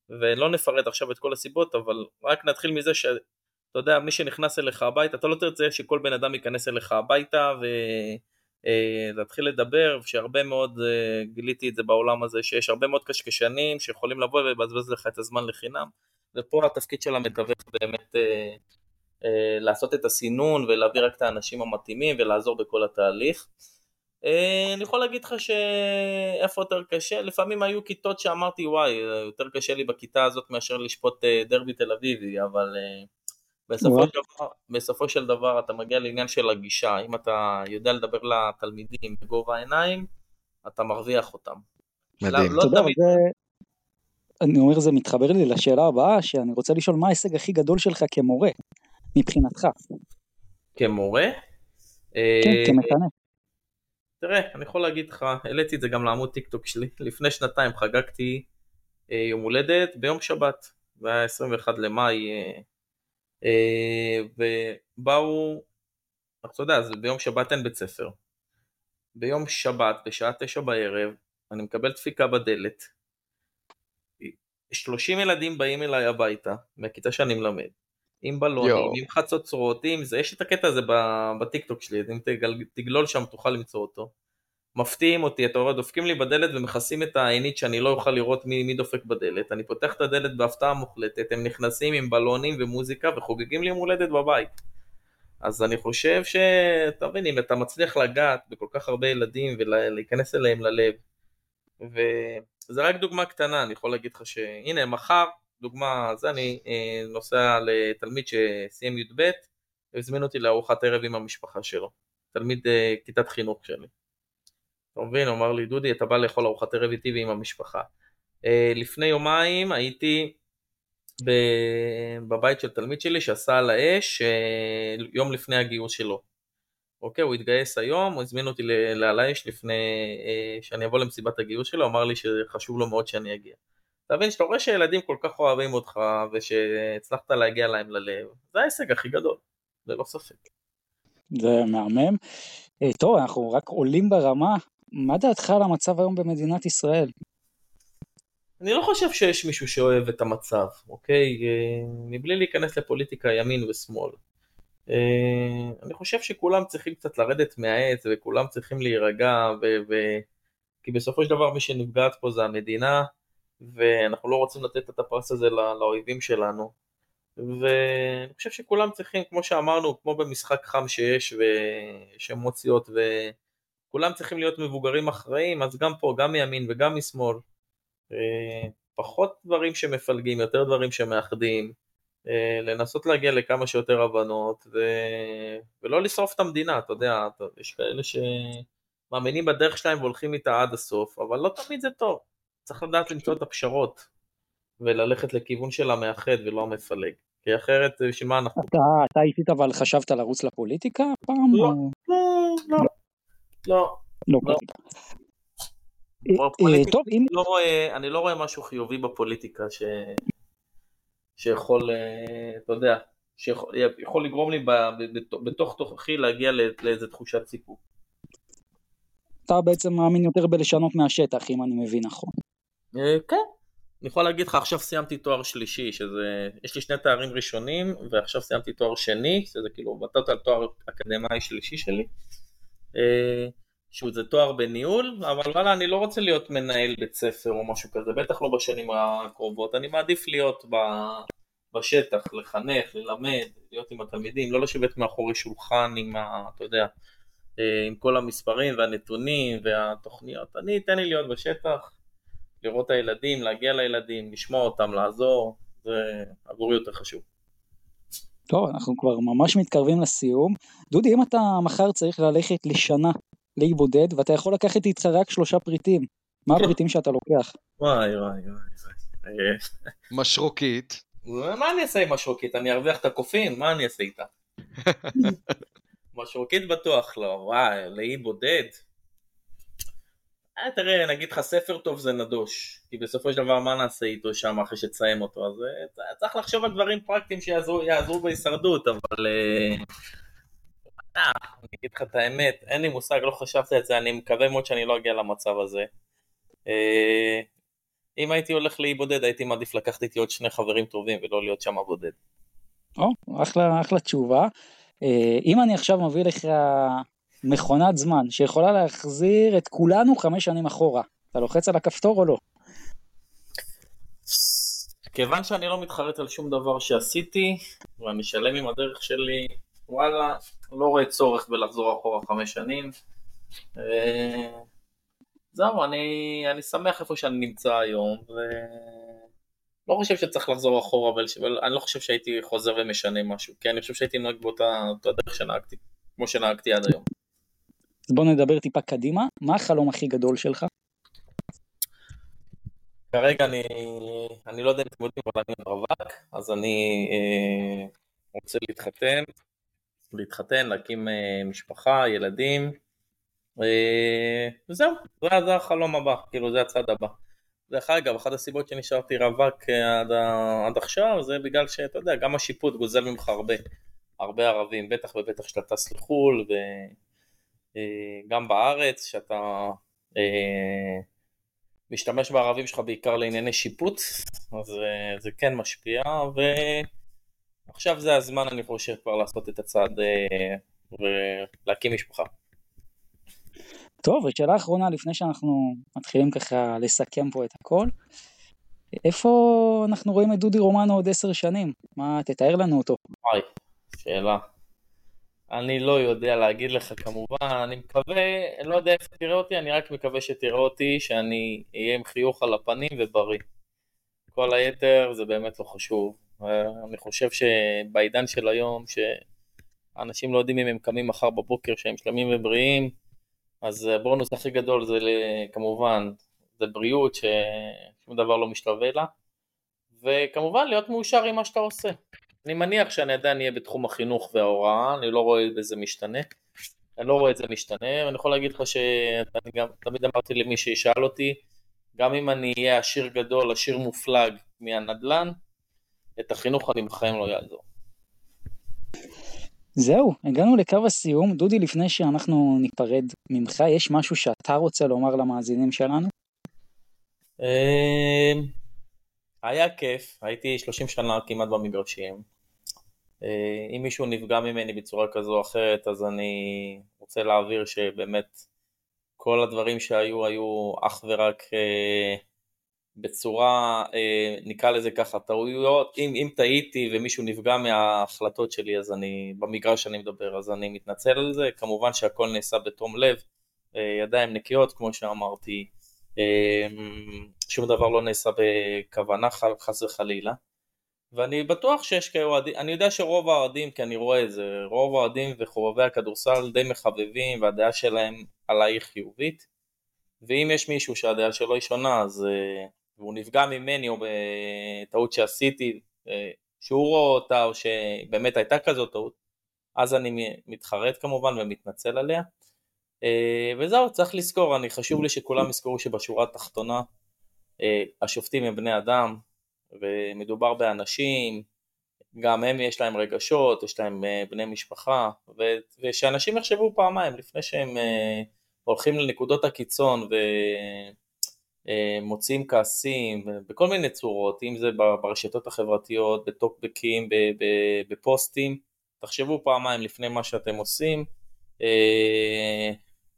ולא נפרט עכשיו את כל הסיבות, אבל רק נתחיל מזה ש... אתה יודע, מי שנכנס אליך הביתה, אתה לא תרצה שכל בן אדם ייכנס אליך הביתה ולהתחיל אה, לדבר, שהרבה מאוד, אה, גיליתי את זה בעולם הזה, שיש הרבה מאוד קשקשנים שיכולים לבוא ולבזבז לך את הזמן לחינם, ופה התפקיד של המתווך באמת אה, לעשות את הסינון ולהביא רק את האנשים המתאימים ולעזור בכל התהליך. אני יכול להגיד לך שאיפה יותר קשה, לפעמים היו כיתות שאמרתי וואי, יותר קשה לי בכיתה הזאת מאשר לשפוט דרבי תל אביבי, אבל בסופו של, דבר, בסופו של דבר אתה מגיע לעניין של הגישה, אם אתה יודע לדבר לתלמידים בגובה העיניים, אתה מרוויח אותם. מדהים. לא, לא תמיד... זה... אני אומר זה מתחבר לי לשאלה הבאה, שאני רוצה לשאול מה ההישג הכי גדול שלך כמורה, מבחינתך. כמורה? כן, אה, כמתנה. תראה, אני יכול להגיד לך, העליתי את זה גם לעמוד טיק טוק שלי, לפני שנתיים חגגתי אה, יום הולדת ביום שבת, זה היה 21 למאי אה, ובאו, אתה יודע, אז ביום שבת אין בית ספר. ביום שבת, בשעה תשע בערב, אני מקבל דפיקה בדלת. 30 ילדים באים אליי הביתה, מהכיתה שאני מלמד, עם בלונים, יו. עם חצוצרות, עם זה, יש את הקטע הזה בטיקטוק שלי, אם תגלול שם תוכל למצוא אותו. מפתיעים אותי, אתה רואה, דופקים לי בדלת ומכסים את העינית שאני לא אוכל לראות מי, מי דופק בדלת. אני פותח את הדלת בהפתעה מוחלטת, הם נכנסים עם בלונים ומוזיקה וחוגגים לי יום הולדת בבית. אז אני חושב שאתה מבין, אם אתה מצליח לגעת בכל כך הרבה ילדים ולהיכנס אליהם ללב, וזה רק דוגמה קטנה, אני יכול להגיד לך שהנה מחר, דוגמה, זה אני אה, נוסע לתלמיד שסיים י"ב, והזמין אותי לארוחת ערב עם המשפחה שלו, תלמיד אה, כיתת חינוך שלי. אתה מבין? הוא אמר לי, דודי, אתה בא לאכול ארוחת ערב איתי ועם המשפחה. Uh, לפני יומיים הייתי בבית של תלמיד שלי שעשה על האש uh, יום לפני הגיוס שלו. אוקיי, הוא התגייס היום, הוא הזמין אותי לעל האש לפני uh, שאני אבוא למסיבת הגיוס שלו, אמר לי שחשוב לו מאוד שאני אגיע. אתה מבין, שאתה רואה שילדים כל כך אוהבים אותך ושהצלחת להגיע להם ללב, זה ההישג הכי גדול, ללא ספק. זה מהמם. טוב, אנחנו רק עולים ברמה, מה דעתך על המצב היום במדינת ישראל? אני לא חושב שיש מישהו שאוהב את המצב, אוקיי? אה, מבלי להיכנס לפוליטיקה ימין ושמאל. אה, אני חושב שכולם צריכים קצת לרדת מהעץ וכולם צריכים להירגע ו... ו... כי בסופו של דבר מי שנפגעת פה זה המדינה ואנחנו לא רוצים לתת את הפרס הזה לא... לאויבים שלנו ואני חושב שכולם צריכים, כמו שאמרנו, כמו במשחק חם שיש ויש אמוציות ו... כולם צריכים להיות מבוגרים אחראים, אז גם פה, גם מימין וגם משמאל, אה, פחות דברים שמפלגים, יותר דברים שמאחדים, אה, לנסות להגיע לכמה שיותר הבנות, ו... ולא לשרוף את המדינה, אתה יודע, יש כאלה שמאמינים בדרך שלהם והולכים איתה עד הסוף, אבל לא תמיד זה טוב, צריך לדעת למצוא את הפשרות, וללכת לכיוון של המאחד ולא המפלג. כי אחרת, בשביל מה אנחנו... אתה, אתה אישית אבל חשבת לרוץ לפוליטיקה פעם? לא. לא, לא. לא. לא. לא. אה, אה, טוב, אם... לא רואה, אני לא רואה משהו חיובי בפוליטיקה ש... שיכול, אה, אתה יודע, שיכול לגרום לי בתוך תוכי להגיע לאיזה תחושת סיפור. אתה בעצם מאמין יותר בלשנות מהשטח, אם אני מבין נכון. כן. אני יכול להגיד לך, עכשיו סיימתי תואר שלישי, שזה, יש לי שני תארים ראשונים, ועכשיו סיימתי תואר שני, שזה כאילו בטוטל תואר אקדמאי שלישי שלי. אה, שהוא זה תואר בניהול, אבל וואלה אני לא רוצה להיות מנהל בית ספר או משהו כזה, בטח לא בשנים הקרובות, אני מעדיף להיות ב... בשטח, לחנך, ללמד, להיות עם התלמידים, לא לשבת מאחורי שולחן עם ה... אתה יודע, אה, עם כל המספרים והנתונים והתוכניות. אני, תן לי להיות בשטח, לראות את הילדים, להגיע לילדים, לשמוע אותם, לעזור, זה עבורי יותר חשוב. טוב, אנחנו כבר ממש מתקרבים לסיום. דודי, אם אתה מחר צריך ללכת לשנה לאי בודד, ואתה יכול לקחת איתך רק שלושה פריטים, מה הפריטים שאתה לוקח? וואי וואי וואי. משרוקית. מה אני אעשה עם משרוקית? אני ארוויח את הקופים? מה אני אעשה איתה? משרוקית בטוח לא, וואי, לאי בודד. אה, תראה, נגיד לך ספר טוב זה נדוש, כי בסופו של דבר מה נעשה איתו שם אחרי שתסיים אותו, אז אה, צריך לחשוב על דברים פרקטיים שיעזרו בהישרדות, אבל... אה, אה, אני אגיד לך את האמת, אין לי מושג, לא חשבתי על זה, אני מקווה מאוד שאני לא אגיע למצב הזה. אה, אם הייתי הולך לאי בודד, הייתי מעדיף לקחת איתי עוד שני חברים טובים ולא להיות שם בודד. או, אחלה, אחלה תשובה. אם אני עכשיו מביא לך מכונת זמן שיכולה להחזיר את כולנו חמש שנים אחורה, אתה לוחץ על הכפתור או לא? כיוון שאני לא מתחרט על שום דבר שעשיתי, ואני שלם עם הדרך שלי, וואלה, לא רואה צורך בלחזור אחורה חמש שנים. אה, זהו, אני, אני שמח איפה שאני נמצא היום, ולא חושב שצריך לחזור אחורה, אבל אני לא חושב שהייתי חוזר ומשנה משהו, כי אני חושב שהייתי נוהג באותה דרך שנהגתי, כמו שנהגתי עד היום. אז בוא נדבר טיפה קדימה, מה החלום הכי גדול שלך? כרגע אני, אני לא יודע אם אתם יודעים, אבל אני רווק, אז אני אה, רוצה להתחתן, להתחתן, להקים אה, משפחה, ילדים, אה, וזהו, זה, זה החלום הבא, כאילו זה הצד הבא. דרך אגב, אחת הסיבות שנשארתי רווק אה, עד, עד עכשיו זה בגלל שאתה יודע, גם השיפוט גוזל ממך הרבה, הרבה ערבים, בטח ובטח שאתה טס לחו"ל וגם אה, בארץ, שאתה אה, משתמש בערבים שלך בעיקר לענייני שיפוט, אז אה, זה כן משפיע, ועכשיו זה הזמן אני חושב כבר לעשות את הצעד ולהקים משפחה. טוב, ושאלה אחרונה לפני שאנחנו מתחילים ככה לסכם פה את הכל, איפה אנחנו רואים את דודי רומנו עוד עשר שנים? מה, תתאר לנו אותו. וואי, שאלה. אני לא יודע להגיד לך כמובן, אני מקווה, אני לא יודע איפה תראה אותי, אני רק מקווה שתראה אותי, שאני אהיה עם חיוך על הפנים ובריא. כל היתר זה באמת לא חשוב. אני חושב שבעידן של היום, שאנשים לא יודעים אם הם קמים מחר בבוקר שהם שלמים ובריאים, אז הבונוס הכי גדול זה כמובן, זה בריאות ששום דבר לא משתווה לה, וכמובן להיות מאושר עם מה שאתה עושה. אני מניח שאני עדיין אהיה בתחום החינוך וההוראה, אני לא רואה בזה משתנה. אני לא רואה את זה משתנה, ואני יכול להגיד לך שאני גם תמיד אמרתי למי שישאל אותי, גם אם אני אהיה עשיר גדול, עשיר מופלג מהנדל"ן, את החינוך אני בחיים לא יעזור. זהו, הגענו לקו הסיום. דודי, לפני שאנחנו ניפרד ממך, יש משהו שאתה רוצה לומר למאזינים שלנו? אמ, היה כיף, הייתי 30 שנה כמעט במגרשים. אה, אם מישהו נפגע ממני בצורה כזו או אחרת, אז אני רוצה להעביר שבאמת כל הדברים שהיו, היו אך ורק אה, בצורה, אה, נקרא לזה ככה, טעויות, אם, אם טעיתי ומישהו נפגע מההחלטות שלי, אז אני, במגרש שאני מדבר, אז אני מתנצל על זה, כמובן שהכל נעשה בתום לב, ידיים נקיות, כמו שאמרתי, שום דבר לא נעשה בכוונה חס וחלילה. ואני בטוח שיש כאלה אוהדים, אני יודע שרוב האוהדים, כי אני רואה את זה, רוב האוהדים וחובבי הכדורסל די מחבבים והדעה שלהם עליי חיובית ואם יש מישהו שהדעה שלו היא שונה אז והוא נפגע ממני או בטעות שעשיתי, אה, שהוא רואה אותה או שבאמת הייתה כזאת טעות, אז אני מתחרט כמובן ומתנצל עליה. אה, וזהו, צריך לזכור, אני חשוב לי שכולם יזכרו שבשורה התחתונה אה, השופטים הם בני אדם ומדובר באנשים, גם הם יש להם רגשות, יש להם בני משפחה, ושאנשים יחשבו פעמיים לפני שהם הולכים לנקודות הקיצון ו... אה, כעסים בכל מיני צורות, אם זה ברשתות החברתיות, בטוקבקים, בפוסטים, תחשבו פעמיים לפני מה שאתם עושים אה,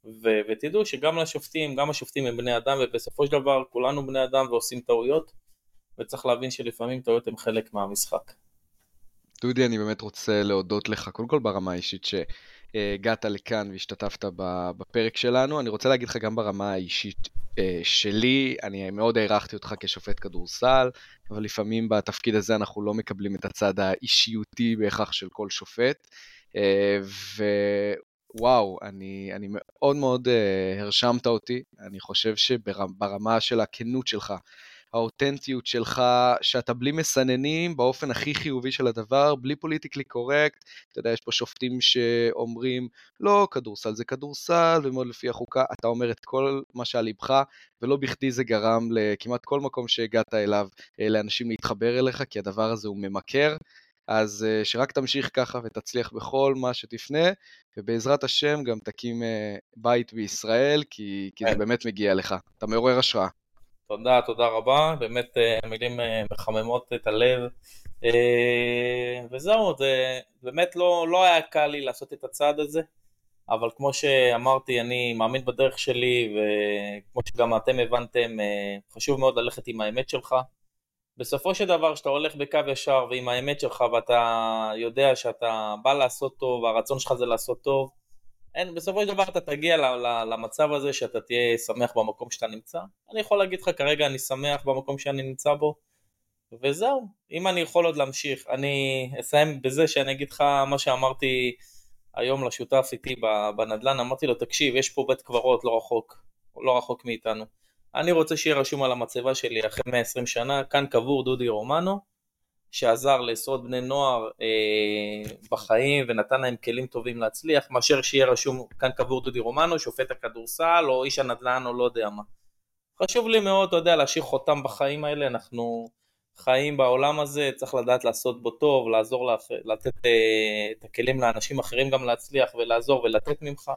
ו- ותדעו שגם לשופטים, גם השופטים הם בני אדם ובסופו של דבר כולנו בני אדם ועושים טעויות וצריך להבין שלפעמים טעויות הם חלק מהמשחק. דודי, אני באמת רוצה להודות לך, קודם כל ברמה האישית שהגעת לכאן והשתתפת בפרק שלנו. אני רוצה להגיד לך גם ברמה האישית אה, שלי, אני מאוד הערכתי אותך כשופט כדורסל, אבל לפעמים בתפקיד הזה אנחנו לא מקבלים את הצד האישיותי בהכרח של כל שופט. אה, ווואו, אני, אני מאוד מאוד uh, הרשמת אותי, אני חושב שברמה של הכנות שלך, האותנטיות שלך, שאתה בלי מסננים באופן הכי חיובי של הדבר, בלי פוליטיקלי קורקט. אתה יודע, יש פה שופטים שאומרים, לא, כדורסל זה כדורסל, ומאוד לפי החוקה, אתה אומר את כל מה שעל ליבך, ולא בכדי זה גרם לכמעט כל מקום שהגעת אליו, אה, לאנשים להתחבר אליך, כי הדבר הזה הוא ממכר. אז אה, שרק תמשיך ככה ותצליח בכל מה שתפנה, ובעזרת השם גם תקים אה, בית בישראל, כי, כי זה כן. באמת מגיע לך. אתה מעורר השראה. תודה, תודה רבה, באמת אה, מילים אה, מחממות את הלב. אה, וזהו, זה באמת לא, לא היה קל לי לעשות את הצעד הזה, אבל כמו שאמרתי, אני מאמין בדרך שלי, וכמו שגם אתם הבנתם, חשוב מאוד ללכת עם האמת שלך. בסופו של דבר, כשאתה הולך בקו ישר ועם האמת שלך ואתה יודע שאתה בא לעשות טוב והרצון שלך זה לעשות טוב, אין, בסופו של דבר אתה תגיע למצב הזה שאתה תהיה שמח במקום שאתה נמצא. אני יכול להגיד לך כרגע אני שמח במקום שאני נמצא בו, וזהו. אם אני יכול עוד להמשיך, אני אסיים בזה שאני אגיד לך מה שאמרתי היום לשותף איתי בנדל"ן, אמרתי לו תקשיב, יש פה בית קברות לא רחוק, לא רחוק מאיתנו. אני רוצה שיהיה רשום על המצבה שלי אחרי 120 שנה, כאן קבור דודי רומנו. שעזר לעשרות בני נוער אה, בחיים ונתן להם כלים טובים להצליח, מאשר שיהיה רשום כאן קבור דודי רומנו, שופט הכדורסל או איש הנדל"ן או לא יודע מה. חשוב לי מאוד, אתה יודע, להשאיר חותם בחיים האלה, אנחנו חיים בעולם הזה, צריך לדעת לעשות בו טוב, לעזור, לאח... לתת אה, את הכלים לאנשים אחרים גם להצליח ולעזור ולתת ממך.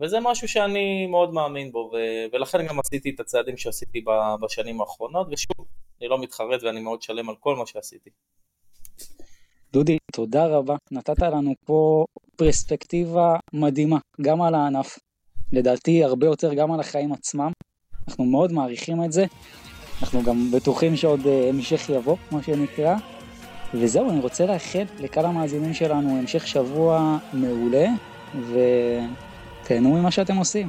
וזה משהו שאני מאוד מאמין בו, ו... ולכן גם עשיתי את הצעדים שעשיתי בשנים האחרונות, ושוב, אני לא מתחרט ואני מאוד שלם על כל מה שעשיתי. דודי, תודה רבה. נתת לנו פה פרספקטיבה מדהימה, גם על הענף, לדעתי הרבה יותר גם על החיים עצמם. אנחנו מאוד מעריכים את זה. אנחנו גם בטוחים שעוד uh, המשך יבוא, כמו שנקרא. וזהו, אני רוצה לאחל לקהל המאזינים שלנו המשך שבוע מעולה, ותהנו ממה שאתם עושים.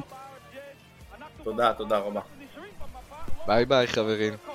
תודה, תודה רבה. ביי ביי חברים.